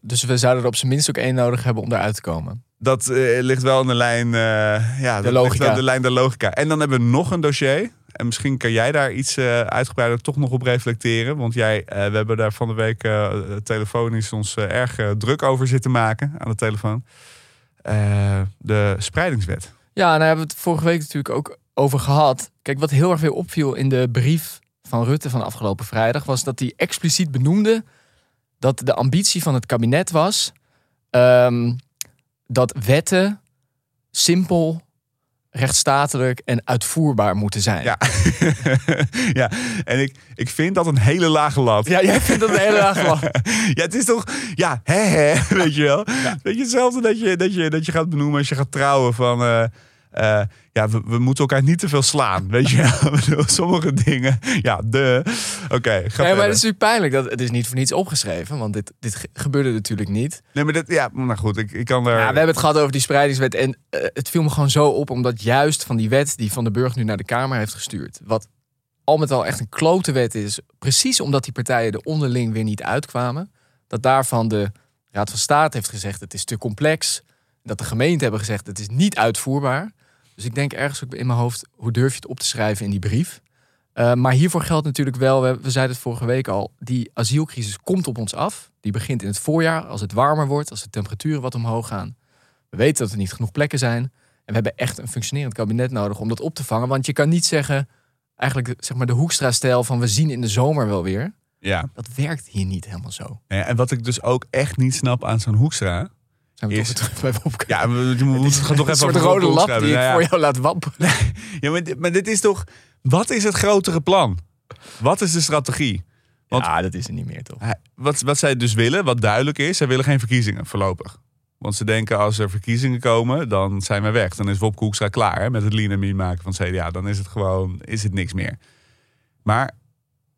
Dus we zouden er op zijn minst ook één nodig hebben om daaruit te komen. Dat eh, ligt wel in de lijn, eh, ja, dat ligt logica. de lijn der logica. En dan hebben we nog een dossier. En misschien kan jij daar iets eh uitgebreider toch nog op reflecteren. Want jij, eh, we hebben daar van de week eh, telefonisch ons erg druk over zitten maken aan de telefoon. De spreidingswet. Ja, daar hebben we het vorige week natuurlijk ook over gehad. Kijk, wat heel erg weer opviel in de brief van Rutte van afgelopen vrijdag... was dat hij expliciet benoemde dat de ambitie van het kabinet was... ehm, dat wetten simpel, rechtsstatelijk en uitvoerbaar moeten zijn. Ja, ja. en ik, ik vind dat een hele lage lat. Ja, jij vindt dat een hele laag lat. Ja, het is toch, ja, hè, hè, weet je wel. Weet je, hetzelfde dat je, dat, je, dat je gaat benoemen als je gaat trouwen van... eh, eh, ja, we, we moeten elkaar niet te veel slaan. Weet je, sommige dingen. Ja, de. Oké, ga Nee, maar het is natuurlijk pijnlijk. Dat, het is niet voor niets opgeschreven, want dit, dit ge- gebeurde natuurlijk niet. Nee, maar dit, ja, nou goed, ik, ik kan er. Ja, we hebben het gehad over die spreidingswet. En eh, het viel me gewoon zo op, omdat juist van die wet die Van den Burg nu naar de Kamer heeft gestuurd. Wat al met al echt een klote wet is. Precies omdat die partijen er onderling weer niet uitkwamen. Dat daarvan de Raad van State heeft gezegd het is te complex. Dat de gemeenten hebben gezegd het is niet uitvoerbaar. Dus ik denk ergens ook in mijn hoofd, hoe durf je het op te schrijven in die brief? Uh, maar hiervoor geldt natuurlijk wel, we, we zeiden het vorige week al, die asielcrisis komt op ons af. Die begint in het voorjaar, als het warmer wordt, als de temperaturen wat omhoog gaan. We weten dat er niet genoeg plekken zijn. En we hebben echt een functionerend kabinet nodig om dat op te vangen. Want je kan niet zeggen, eigenlijk zeg maar de Hoekstra-stijl van we zien in de zomer wel weer. Ja. Dat werkt hier niet helemaal zo. Ja, en wat ik dus ook echt niet snap aan zo'n Hoekstra... Zijn we is, toch? Ja, we, we, we moeten het toch even een soort rode lap die ik ja, voor jou laat wapperen. ja, maar, maar dit is toch... Wat is het grotere plan? Wat is de strategie? Want, ja, dat is er niet meer toch? Wat, wat zij dus willen, wat duidelijk is, zij willen geen verkiezingen voorlopig. Want ze denken als er verkiezingen komen, dan zijn we weg. Dan is Wopke Hoekstra klaar hè, met het lean en maken van CDA. Dan is het gewoon is het niks meer. Maar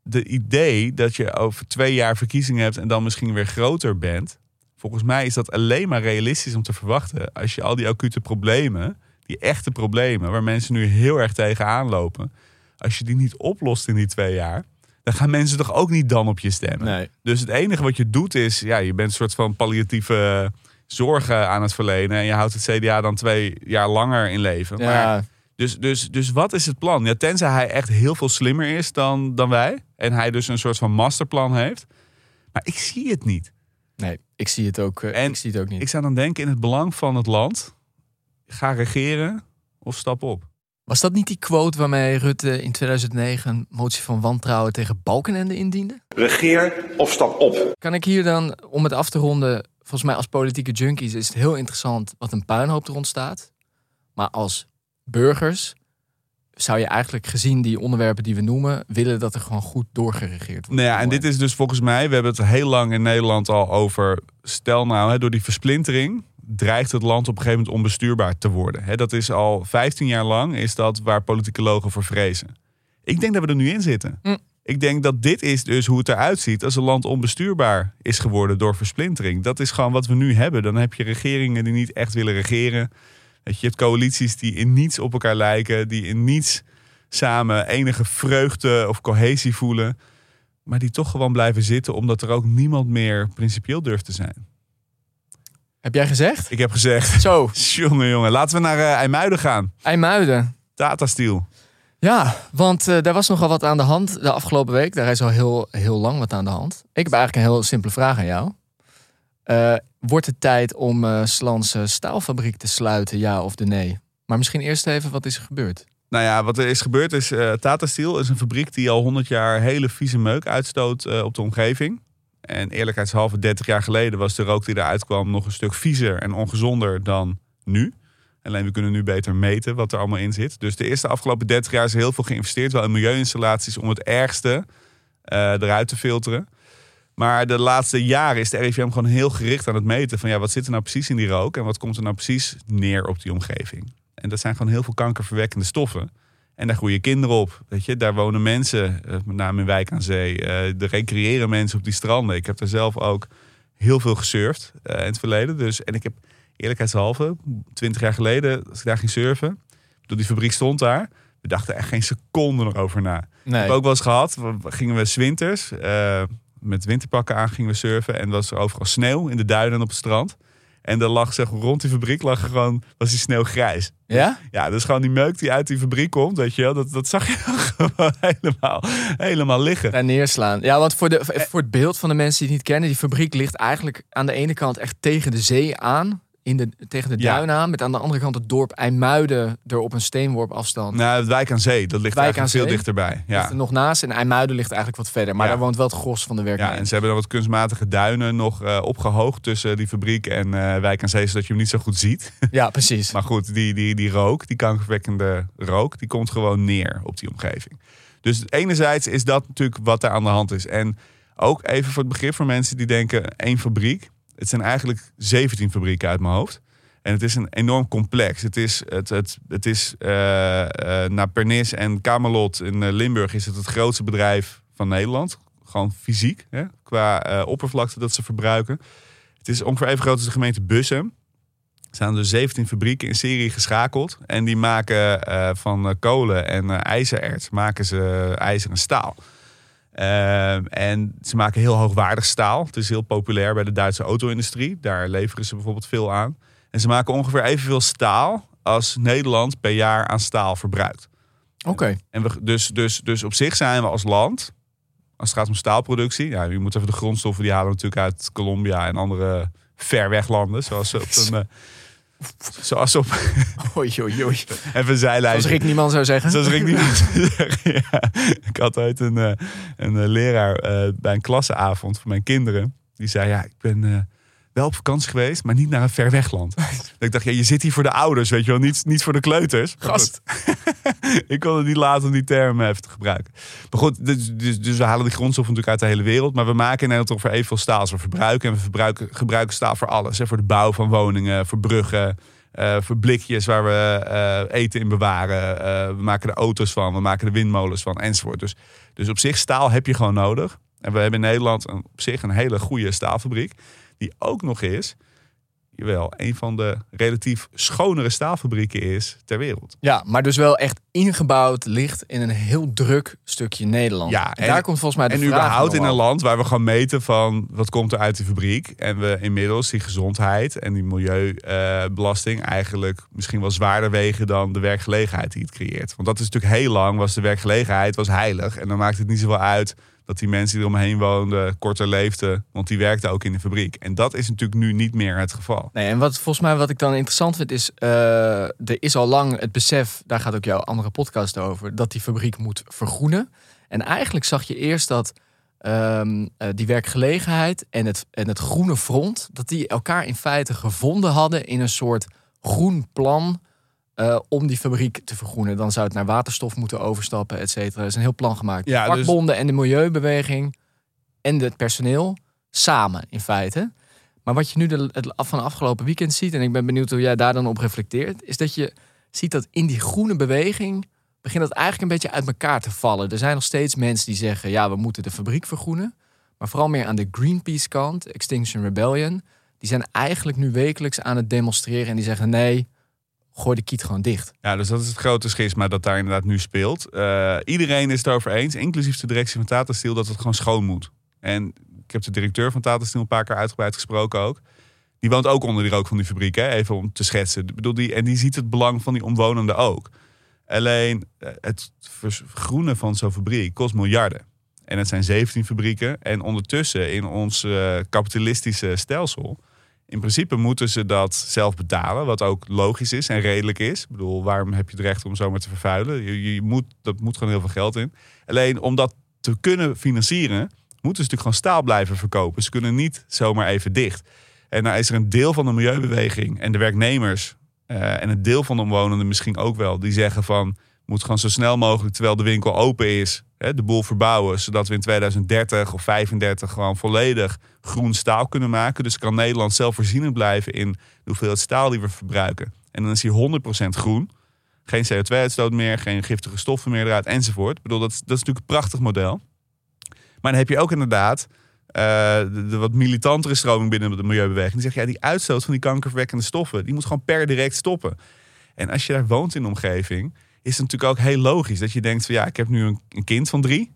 de idee dat je over twee jaar verkiezingen hebt en dan misschien weer groter bent. Volgens mij is dat alleen maar realistisch om te verwachten. Als je al die acute problemen, die echte problemen, waar mensen nu heel erg tegenaan lopen. Als je die niet oplost in die twee jaar, dan gaan mensen toch ook niet dan op je stemmen. Nee. Dus het enige wat je doet is, ja, je bent een soort van palliatieve zorgen aan het verlenen. En je houdt het CDA dan twee jaar langer in leven. Ja. Maar, dus, dus, dus wat is het plan? Ja, tenzij hij echt heel veel slimmer is dan, dan wij. En hij dus een soort van masterplan heeft. Maar ik zie het niet. Nee, ik zie het ook, uh, en ik zie het ook niet. Ik zou dan denken in het belang van het land. Ga regeren of stap op. Was dat niet die quote waarmee Rutte in 2009 een motie van wantrouwen tegen Balkenende indiende? Regeer of stap op. Kan ik hier dan, om het af te ronden, volgens mij als politieke junkies is het heel interessant wat een puinhoop er ontstaat. Maar als burgers zou je eigenlijk gezien die onderwerpen die we noemen, willen dat er gewoon goed doorgeregeerd wordt. Nou ja, en dit is dus volgens mij, we hebben het heel lang in Nederland al over. Stel nou, hè, door die versplintering dreigt het land op een gegeven moment onbestuurbaar te worden. Hè, dat is al 15 jaar lang, is dat waar politicologen voor vrezen. Ik denk dat we er nu in zitten. Hm. Ik denk dat dit is dus hoe het eruit ziet als een land onbestuurbaar is geworden door versplintering. Dat is gewoon wat we nu hebben. Dan heb je regeringen die niet echt willen regeren. Dat je hebt coalities die in niets op elkaar lijken, die in niets samen enige vreugde of cohesie voelen, maar die toch gewoon blijven zitten omdat er ook niemand meer principieel durft te zijn. Heb jij gezegd? Ik heb gezegd. Zo. jongen, jongen. Laten we naar uh, IJmuiden gaan. IJmuiden. Tata Steel. Ja, want uh, daar was nogal wat aan de hand de afgelopen week. Daar is al heel, heel lang wat aan de hand. Ik heb eigenlijk een heel simpele vraag aan jou. Uh, wordt het tijd om uh, Slans staalfabriek te sluiten, ja of de nee? Maar misschien eerst even, wat is er gebeurd? Nou ja, wat er is gebeurd is, uh, Tata Steel is een fabriek die al 100 jaar hele vieze meuk uitstoot uh, op de omgeving. En eerlijkheidshalve, 30 jaar geleden was de rook die eruit kwam nog een stuk viezer en ongezonder dan nu. Alleen we kunnen nu beter meten wat er allemaal in zit. Dus de eerste afgelopen 30 jaar is heel veel geïnvesteerd, wel in milieuinstallaties, om het ergste eruit te filteren. Maar de laatste jaren is de RIVM gewoon heel gericht aan het meten van ja, wat zit er nou precies in die rook en wat komt er nou precies neer op die omgeving. En dat zijn gewoon heel veel kankerverwekkende stoffen. En daar groeien kinderen op. Weet je, daar wonen mensen, met name in Wijk aan Zee. Uh, er recreëren mensen op die stranden. Ik heb daar zelf ook heel veel gesurfd uh, in het verleden. Dus, en ik heb eerlijkheidshalve, twintig jaar geleden, als ik daar ging surfen, door die fabriek stond daar. We dachten echt geen seconde nog over na. Nee. Ik heb ook wel eens gehad, gingen we zwinters uh, met winterpakken aan gingen we surfen. En was er overal sneeuw in de duinen en op het strand. En er lag zeg, rond die fabriek lag er gewoon, was die sneeuw grijs. Ja? Ja, dus gewoon die meuk die uit die fabriek komt, weet je wel. Dat, dat zag je gewoon helemaal, helemaal liggen. Daar neerslaan. Ja, want voor, de, voor het beeld van de mensen die het niet kennen. Die fabriek ligt eigenlijk aan de ene kant echt tegen de zee aan. In de, tegen de Ja. duin aan. Met aan de andere kant het dorp IJmuiden er op een steenworp afstand. Nou, het Wijk aan Zee, dat ligt Wijk eigenlijk veel dichterbij. Ligt Ja. er nog naast. En IJmuiden ligt eigenlijk wat verder. Maar Ja. daar woont wel het gros van de ja, werknemers. en ze hebben dan wat kunstmatige duinen nog eh, opgehoogd tussen die fabriek en eh, Wijk aan Zee, zodat je hem niet zo goed ziet. Ja, precies. Maar goed, die, die, die rook, die kankerverwekkende rook, die komt gewoon neer op die omgeving. Dus enerzijds is dat natuurlijk wat daar aan de hand is. En ook even voor het begrip voor mensen die denken één fabriek. Het zijn eigenlijk 17 fabrieken uit mijn hoofd. En het is een enorm complex. Het is, het, het, het is eh, eh, naar Pernis en Camelot in eh, Limburg is het het grootste bedrijf van Nederland. Gewoon fysiek, hè, qua oppervlakte dat ze verbruiken. Het is ongeveer even groot als de gemeente Bussum. Er staan dus 17 fabrieken in serie geschakeld. En die maken van kolen en ijzererts maken ze ijzer en staal. Ehm, en ze maken heel hoogwaardig staal. Het is heel populair bij de Duitse auto-industrie. Daar leveren ze bijvoorbeeld veel aan. En ze maken ongeveer evenveel staal als Nederland per jaar aan staal verbruikt. Oké. En we, dus, dus, dus op zich zijn we als land, als het gaat om staalproductie, ja, je moet even de grondstoffen die halen we natuurlijk uit Colombia en andere ver weg landen, zoals op een, eh, zoals op Oei, oei, oei. even zijlijn. Zoals Rick Nieman zou zeggen. Zoals Rick niet ja. Ik had ooit een, eh, een eh, leraar eh, bij een klassenavond voor mijn kinderen. Die zei, ja, ik ben wel op vakantie geweest, maar niet naar een ver wegland. dat ik dacht, ja, je zit hier voor de ouders, weet je wel, niet, niet voor de kleuters. Gast. ik kon het niet laten om die term even te gebruiken. Maar goed, dus, dus, dus we halen die grondstoffen natuurlijk uit de hele wereld. Maar we maken in Nederland ongeveer evenveel staal als we verbruiken. En we verbruiken, gebruiken staal voor alles. Hè, voor de bouw van woningen, voor bruggen, eh, voor blikjes waar we eh, eten in bewaren. Eh, we maken er auto's van, we maken er windmolens van, enzovoort. Dus, dus op zich, staal heb je gewoon nodig. En we hebben in Nederland een, op zich een hele goede staalfabriek. Die ook nog eens, jawel, een van de relatief schonere staalfabrieken is ter wereld. Ja, maar dus wel echt ingebouwd ligt in een heel druk stukje Nederland. Ja, en en- daar komt volgens mij de En vraag überhaupt in een land waar we gewoon meten van wat komt er uit de fabriek. En we inmiddels die gezondheid en die milieubelasting eigenlijk misschien wel zwaarder wegen dan de werkgelegenheid die het creëert. Want dat is natuurlijk heel lang, was de werkgelegenheid was heilig. En dan maakt het niet zoveel uit dat die mensen die eromheen woonden korter leefden. Want die werkten ook in de fabriek. En dat is natuurlijk nu niet meer het geval. Nee, en wat volgens mij wat ik dan interessant vind is, eh, er is al lang het besef, daar gaat ook jouw andere podcast over, dat die fabriek moet vergroenen. En eigenlijk zag je eerst dat ehm, eh, die werkgelegenheid en het, en het groene front, dat die elkaar in feite gevonden hadden in een soort groen plan eh, om die fabriek te vergroenen. Dan zou het naar waterstof moeten overstappen, et cetera. Er is een heel plan gemaakt. Ja, dus- Vakbonden en de milieubeweging en het personeel samen in feite. Maar wat je nu de, het van afgelopen weekend ziet, en ik ben benieuwd hoe jij daar dan op reflecteert, is dat je ziet dat in die groene beweging begint dat eigenlijk een beetje uit elkaar te vallen. Er zijn nog steeds mensen die zeggen, ja, we moeten de fabriek vergroenen. Maar vooral meer aan de Greenpeace kant, Extinction Rebellion, die zijn eigenlijk nu wekelijks aan het demonstreren en die zeggen, nee, gooi de kiet gewoon dicht. Ja, dus dat is het grote schisma dat daar inderdaad nu speelt. Eh, iedereen is het erover eens, inclusief de directie van Tata Steel, dat het gewoon schoon moet. En ik heb de directeur van Tata Steel een paar keer uitgebreid gesproken ook. Die woont ook onder die rook van die fabriek, hè? even om te schetsen. Ik bedoel, die, en die ziet het belang van die omwonenden ook. Alleen eh, het vergroenen van zo'n fabriek kost miljarden. En het zijn 17 fabrieken. En ondertussen in ons eh, kapitalistische stelsel... in principe moeten ze dat zelf betalen. Wat ook logisch is en redelijk is. Ik bedoel, waarom heb je het recht om zomaar te vervuilen? Je, je moet, dat moet gewoon heel veel geld in. Alleen om dat te kunnen financieren... moeten ze natuurlijk gewoon staal blijven verkopen. Ze kunnen niet zomaar even dicht. En nou is er een deel van de milieubeweging en de werknemers... eh, en een deel van de omwonenden misschien ook wel... die zeggen van, moet gewoon zo snel mogelijk... terwijl de winkel open is, hè, de boel verbouwen... zodat we in 2030 of 35 gewoon volledig groen staal kunnen maken. Dus kan Nederland zelfvoorzienend blijven in de hoeveelheid staal die we verbruiken. En dan is hij 100% groen. Geen CO2-uitstoot meer, geen giftige stoffen meer eruit, enzovoort. Ik bedoel, dat, dat is natuurlijk een prachtig model. Maar dan heb je ook inderdaad eh, de, de wat militantere stroming binnen de milieubeweging. Die zegt, ja, die uitstoot van die kankerverwekkende stoffen... die moet gewoon per direct stoppen. En als je daar woont in de omgeving... is het natuurlijk ook heel logisch dat je denkt... van ja, ik heb nu een, een kind van drie...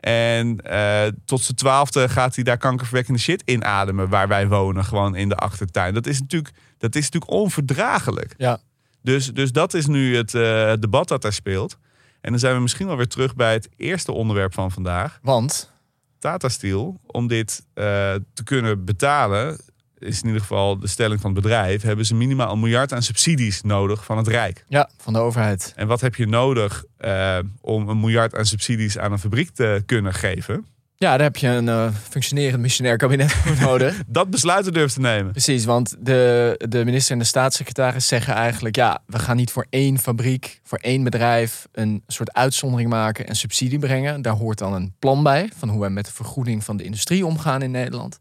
En eh, tot zijn twaalfde gaat hij daar kankerverwekkende shit inademen... waar wij wonen, gewoon in de achtertuin. Dat is natuurlijk, dat is natuurlijk onverdraaglijk. Ja. Dus, dus dat is nu het eh, debat dat daar speelt. En dan zijn we misschien wel weer terug bij het eerste onderwerp van vandaag. Want, Tata Steel, om dit eh, te kunnen betalen, is in ieder geval de stelling van het bedrijf, hebben ze minimaal een miljard aan subsidies nodig van het Rijk. ja, van de overheid. En wat heb je nodig eh, om een miljard aan subsidies aan een fabriek te kunnen geven? Ja, daar heb je een eh, functionerend missionair kabinet voor nodig. Dat besluiten durft te nemen. Precies, want de, de minister en de staatssecretaris zeggen eigenlijk... ja, we gaan niet voor één fabriek, voor één bedrijf... een soort uitzondering maken en subsidie brengen. Daar hoort dan een plan bij van hoe wij met de vergoeding van de industrie omgaan in Nederland.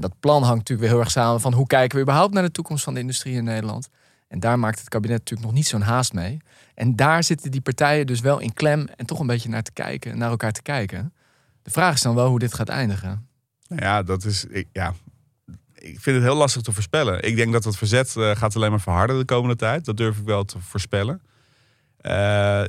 Dat plan hangt natuurlijk weer heel erg samen van hoe kijken we überhaupt naar de toekomst van de industrie in Nederland. En daar maakt het kabinet natuurlijk nog niet zo'n haast mee. En daar zitten die partijen dus wel in klem en toch een beetje naar te kijken, naar elkaar te kijken. De vraag is dan wel hoe dit gaat eindigen. Nou ja, dat is. Ik, ja, ik vind het heel lastig te voorspellen. Ik denk dat het verzet eh, gaat alleen maar verharden de komende tijd. Dat durf ik wel te voorspellen. Eh,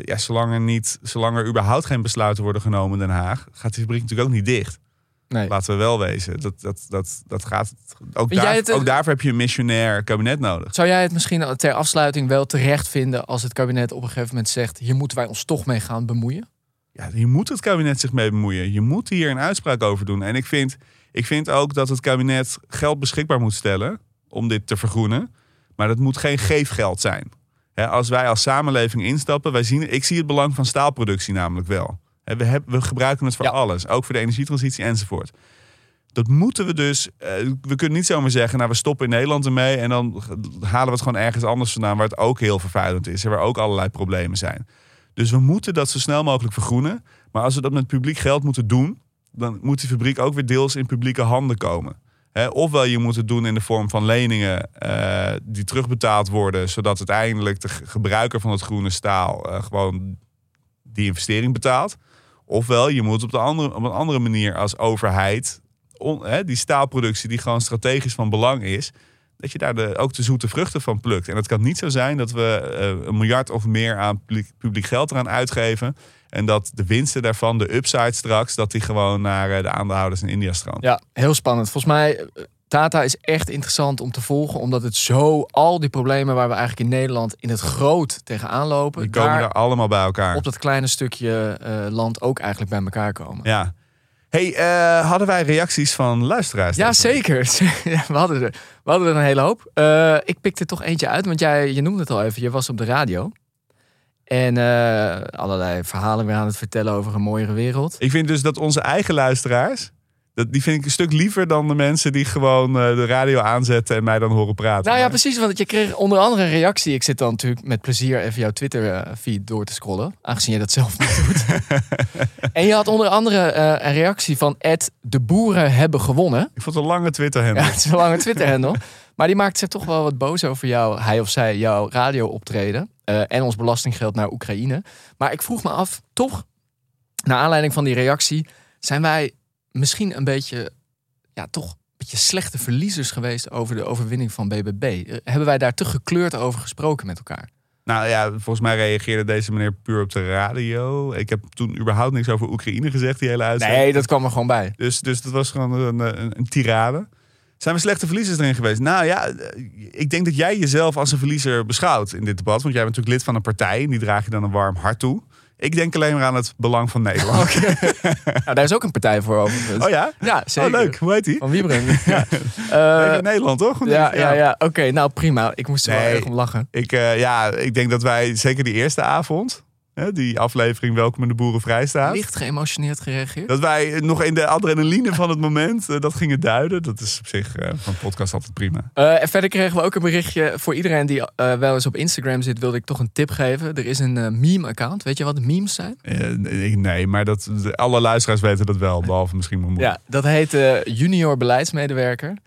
ja, zolang er, niet, zolang er überhaupt geen besluiten worden genomen in Den Haag, gaat die fabriek natuurlijk ook niet dicht. Nee. Laten we wel wezen. Dat, dat, dat, dat gaat, ook, daar, het- ook daarvoor heb je een missionair kabinet nodig. Zou jij het misschien ter afsluiting wel terecht vinden als het kabinet op een gegeven moment zegt: hier moeten wij ons toch mee gaan bemoeien? Ja, hier moet het kabinet zich mee bemoeien. Je moet hier een uitspraak over doen. En ik vind, ik vind ook dat het kabinet geld beschikbaar moet stellen om dit te vergroenen. Maar dat moet geen geefgeld zijn. Als wij als samenleving instappen, wij zien, ik zie het belang van staalproductie namelijk wel. Hè, we, hebben, we gebruiken het voor Ja. alles, ook voor de energietransitie enzovoort. Dat moeten we dus. eh, we kunnen niet zomaar zeggen, nou we stoppen in Nederland ermee en dan halen we het gewoon ergens anders vandaan waar het ook heel vervuilend is en waar ook allerlei problemen zijn. Dus we moeten dat zo snel mogelijk vergroenen. Maar als we dat met publiek geld moeten doen, dan moet die fabriek ook weer deels in publieke handen komen. Hè, ofwel je moet het doen in de vorm van leningen eh, die terugbetaald worden, zodat uiteindelijk de gebruiker van het groene staal eh, gewoon die investering betaalt. Ofwel je moet op, de andere, op een andere manier als overheid hè, die staalproductie die gewoon strategisch van belang is, dat je daar de, ook de zoete vruchten van plukt. En het kan niet zo zijn dat we eh, een miljard of meer aan publiek, publiek geld eraan uitgeven. En dat de winsten daarvan, de upside straks, dat die gewoon naar eh, de aandeelhouders in India stroomt. Ja, heel spannend. Volgens mij, eh, Tata is echt interessant om te volgen, omdat het zo al die problemen waar we eigenlijk in Nederland in het groot tegenaan lopen, Die komen daar daar allemaal bij elkaar. op dat kleine stukje eh, land ook eigenlijk bij elkaar komen. Ja. Hey, eh, hadden wij reacties van luisteraars? Ja, zeker. We, hadden er, we hadden er een hele hoop. Eh, ik pikte er toch eentje uit, want jij je noemde het al even. Je was op de radio. En allerlei verhalen weer aan het vertellen over een mooiere wereld. Ik vind dus dat onze eigen luisteraars, dat, die vind ik een stuk liever dan de mensen die gewoon eh, de radio aanzetten en mij dan horen praten. Nou ja, Maar- precies, want je kreeg onder andere een reactie. Ik zit dan natuurlijk met plezier even jouw Twitter-feed door te scrollen, aangezien je dat zelf niet doet. en je had onder andere eh, een reactie van Ed, de boeren hebben gewonnen. Ik vond het een lange Twitter Ja, handle. het is een lange Twitter-handle. Maar die maakt zich toch wel wat boos over jou, hij of zij, jouw radio-optreden. eh, en ons belastinggeld naar Oekraïne. Maar ik vroeg me af, toch, naar aanleiding van die reactie, zijn wij misschien een beetje, ja, toch een beetje slechte verliezers geweest over de overwinning van BBB? Eh, Hebben wij daar te gekleurd over gesproken met elkaar? Nou ja, volgens mij reageerde deze meneer puur op de radio. Ik heb toen überhaupt niks over Oekraïne gezegd, die hele uitzending. Nee, dat kwam er gewoon bij. Dus, dus dat was gewoon een, een, een tirade. Zijn we slechte verliezers erin geweest? Nou ja, eh, ik denk dat jij jezelf als een verliezer beschouwt in dit debat. Want jij bent natuurlijk lid van een partij en die draag je dan een warm hart toe. Ik denk alleen maar aan het belang van Nederland. Nou, daar is ook een partij voor overigens. Oh ja? Ja, zeker. Oh leuk, hoe heet die? Van Wiebren. ja. Eh, in Nederland, toch? ja, ja, ja. Oké, nou prima. Ik moest er wel erg om lachen. Ik, eh, ja, ik denk dat wij, zeker die eerste avond, hè, die aflevering Welkom in de Boeren Vrijstaat. Licht geëmotioneerd gereageerd. Dat wij nog in de adrenaline van het moment eh, dat gingen duiden. Dat is op zich eh, van podcast altijd prima. Eh, en verder kregen we ook een berichtje voor iedereen die wel eens op Instagram zit, wilde ik toch een tip geven. Er is een meme-account. Weet je wat memes zijn? Nee, maar dat, alle luisteraars weten dat wel, behalve misschien mijn moeder. Ja, dat heet Junior Beleidsmedewerker.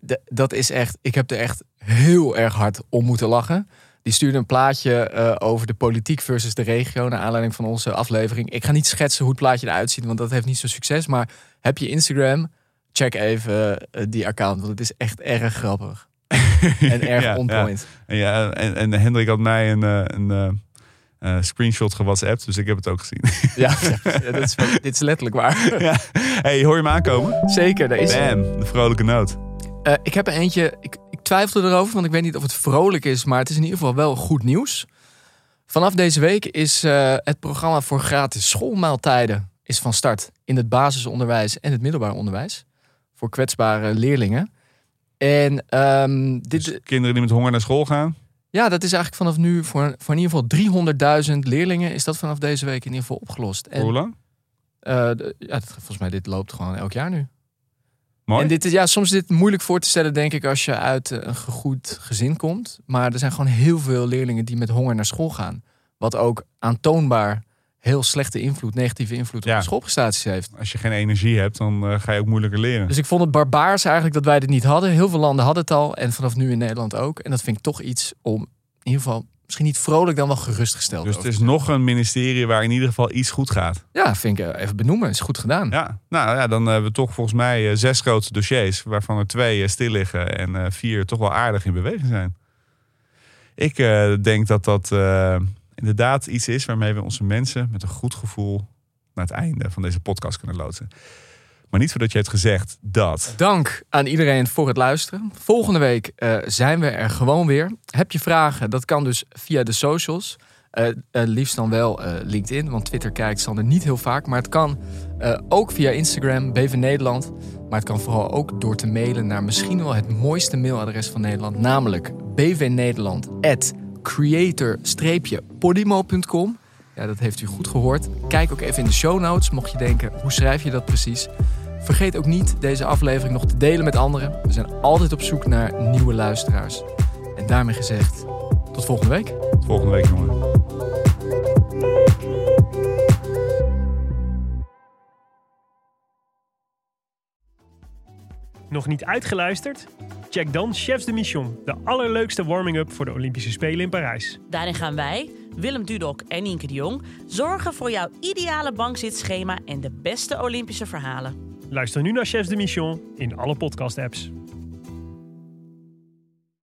De- dat is echt, ik heb er echt heel erg hard om moeten lachen. Die stuurde een plaatje eh, over de politiek versus de regio. Naar aanleiding van onze aflevering. Ik ga niet schetsen hoe het plaatje eruit ziet, want dat heeft niet zo succes. Maar heb je Instagram? Check even eh, die account, want het is echt erg grappig. en erg Ja, on ja. En, ja, en, en Hendrik had mij een, eh, een eh, screenshot gewhatsappt, dus ik heb het ook gezien. Ja, ja, dat is, dit is letterlijk waar. ja. Hey, hoor je hem aankomen? Zeker, daar is Bam, de vrolijke noot. Ik heb er eentje, ik twijfelde erover, want ik weet niet of het vrolijk is, maar het is in ieder geval wel goed nieuws. Vanaf deze week is eh, het programma voor gratis schoolmaaltijden is van start in het basisonderwijs en het middelbaar onderwijs voor kwetsbare leerlingen. En ehm, dit, Dus kinderen die met honger naar school gaan. ja, dat is eigenlijk vanaf nu voor, voor in ieder geval 300.000 leerlingen is dat vanaf deze week in ieder geval opgelost. Voor hoe En lang? eh, ja, volgens mij dit loopt gewoon elk jaar nu. Mooi. En dit is, ja, soms is dit moeilijk voor te stellen, denk ik, als je uit eh, een goed gezin komt. Maar er zijn gewoon heel veel leerlingen die met honger naar school gaan. Wat ook aantoonbaar heel slechte invloed, negatieve invloed op de schoolprestaties heeft. Als je geen energie hebt, dan eh, ga je ook moeilijker leren. Dus ik vond het barbaars eigenlijk dat wij dit niet hadden. Heel veel landen hadden het al en vanaf nu in Nederland ook. En dat vind ik toch iets om in ieder geval misschien niet vrolijk dan wel gerustgesteld Dus het is nog een ministerie waar in ieder geval iets goed gaat. Ja, vind ik eh, even benoemen. Is goed gedaan. Ja, nou ja, dan hebben we toch volgens mij eh, zes grote dossiers, waarvan er twee eh, stil liggen en vier toch wel aardig in beweging zijn. Ik denk dat dat inderdaad iets is waarmee we onze mensen met een goed gevoel naar het einde van deze podcast kunnen loodsen. Maar niet voordat je hebt gezegd dat. Dank aan iedereen voor het luisteren. Volgende week eh, zijn we er gewoon weer. Heb je vragen? Dat kan dus via de socials. Eh, eh, liefst dan wel LinkedIn, want Twitter kijkt Sander niet heel vaak. Maar het kan ook via Instagram, BV Nederland. Maar het kan vooral ook door te mailen naar misschien wel het mooiste mailadres van Nederland. Namelijk bvnederland.creator-podimo.com. Ja, dat heeft u goed gehoord. Kijk ook even in de show notes, mocht je denken, hoe schrijf je dat precies? Vergeet ook niet deze aflevering nog te delen met anderen. We zijn altijd op zoek naar nieuwe luisteraars. En daarmee gezegd, tot volgende week. Volgende week, jongen. Nog niet uitgeluisterd? Check dan Chefs de Mission, de allerleukste warming-up voor de Olympische Spelen in Parijs. Daarin gaan wij, Willem Dudok en Nienke de Jong, zorgen voor jouw ideale bankzitschema en de beste Olympische verhalen. Luister nu naar Chefs de Mission in alle podcast-apps.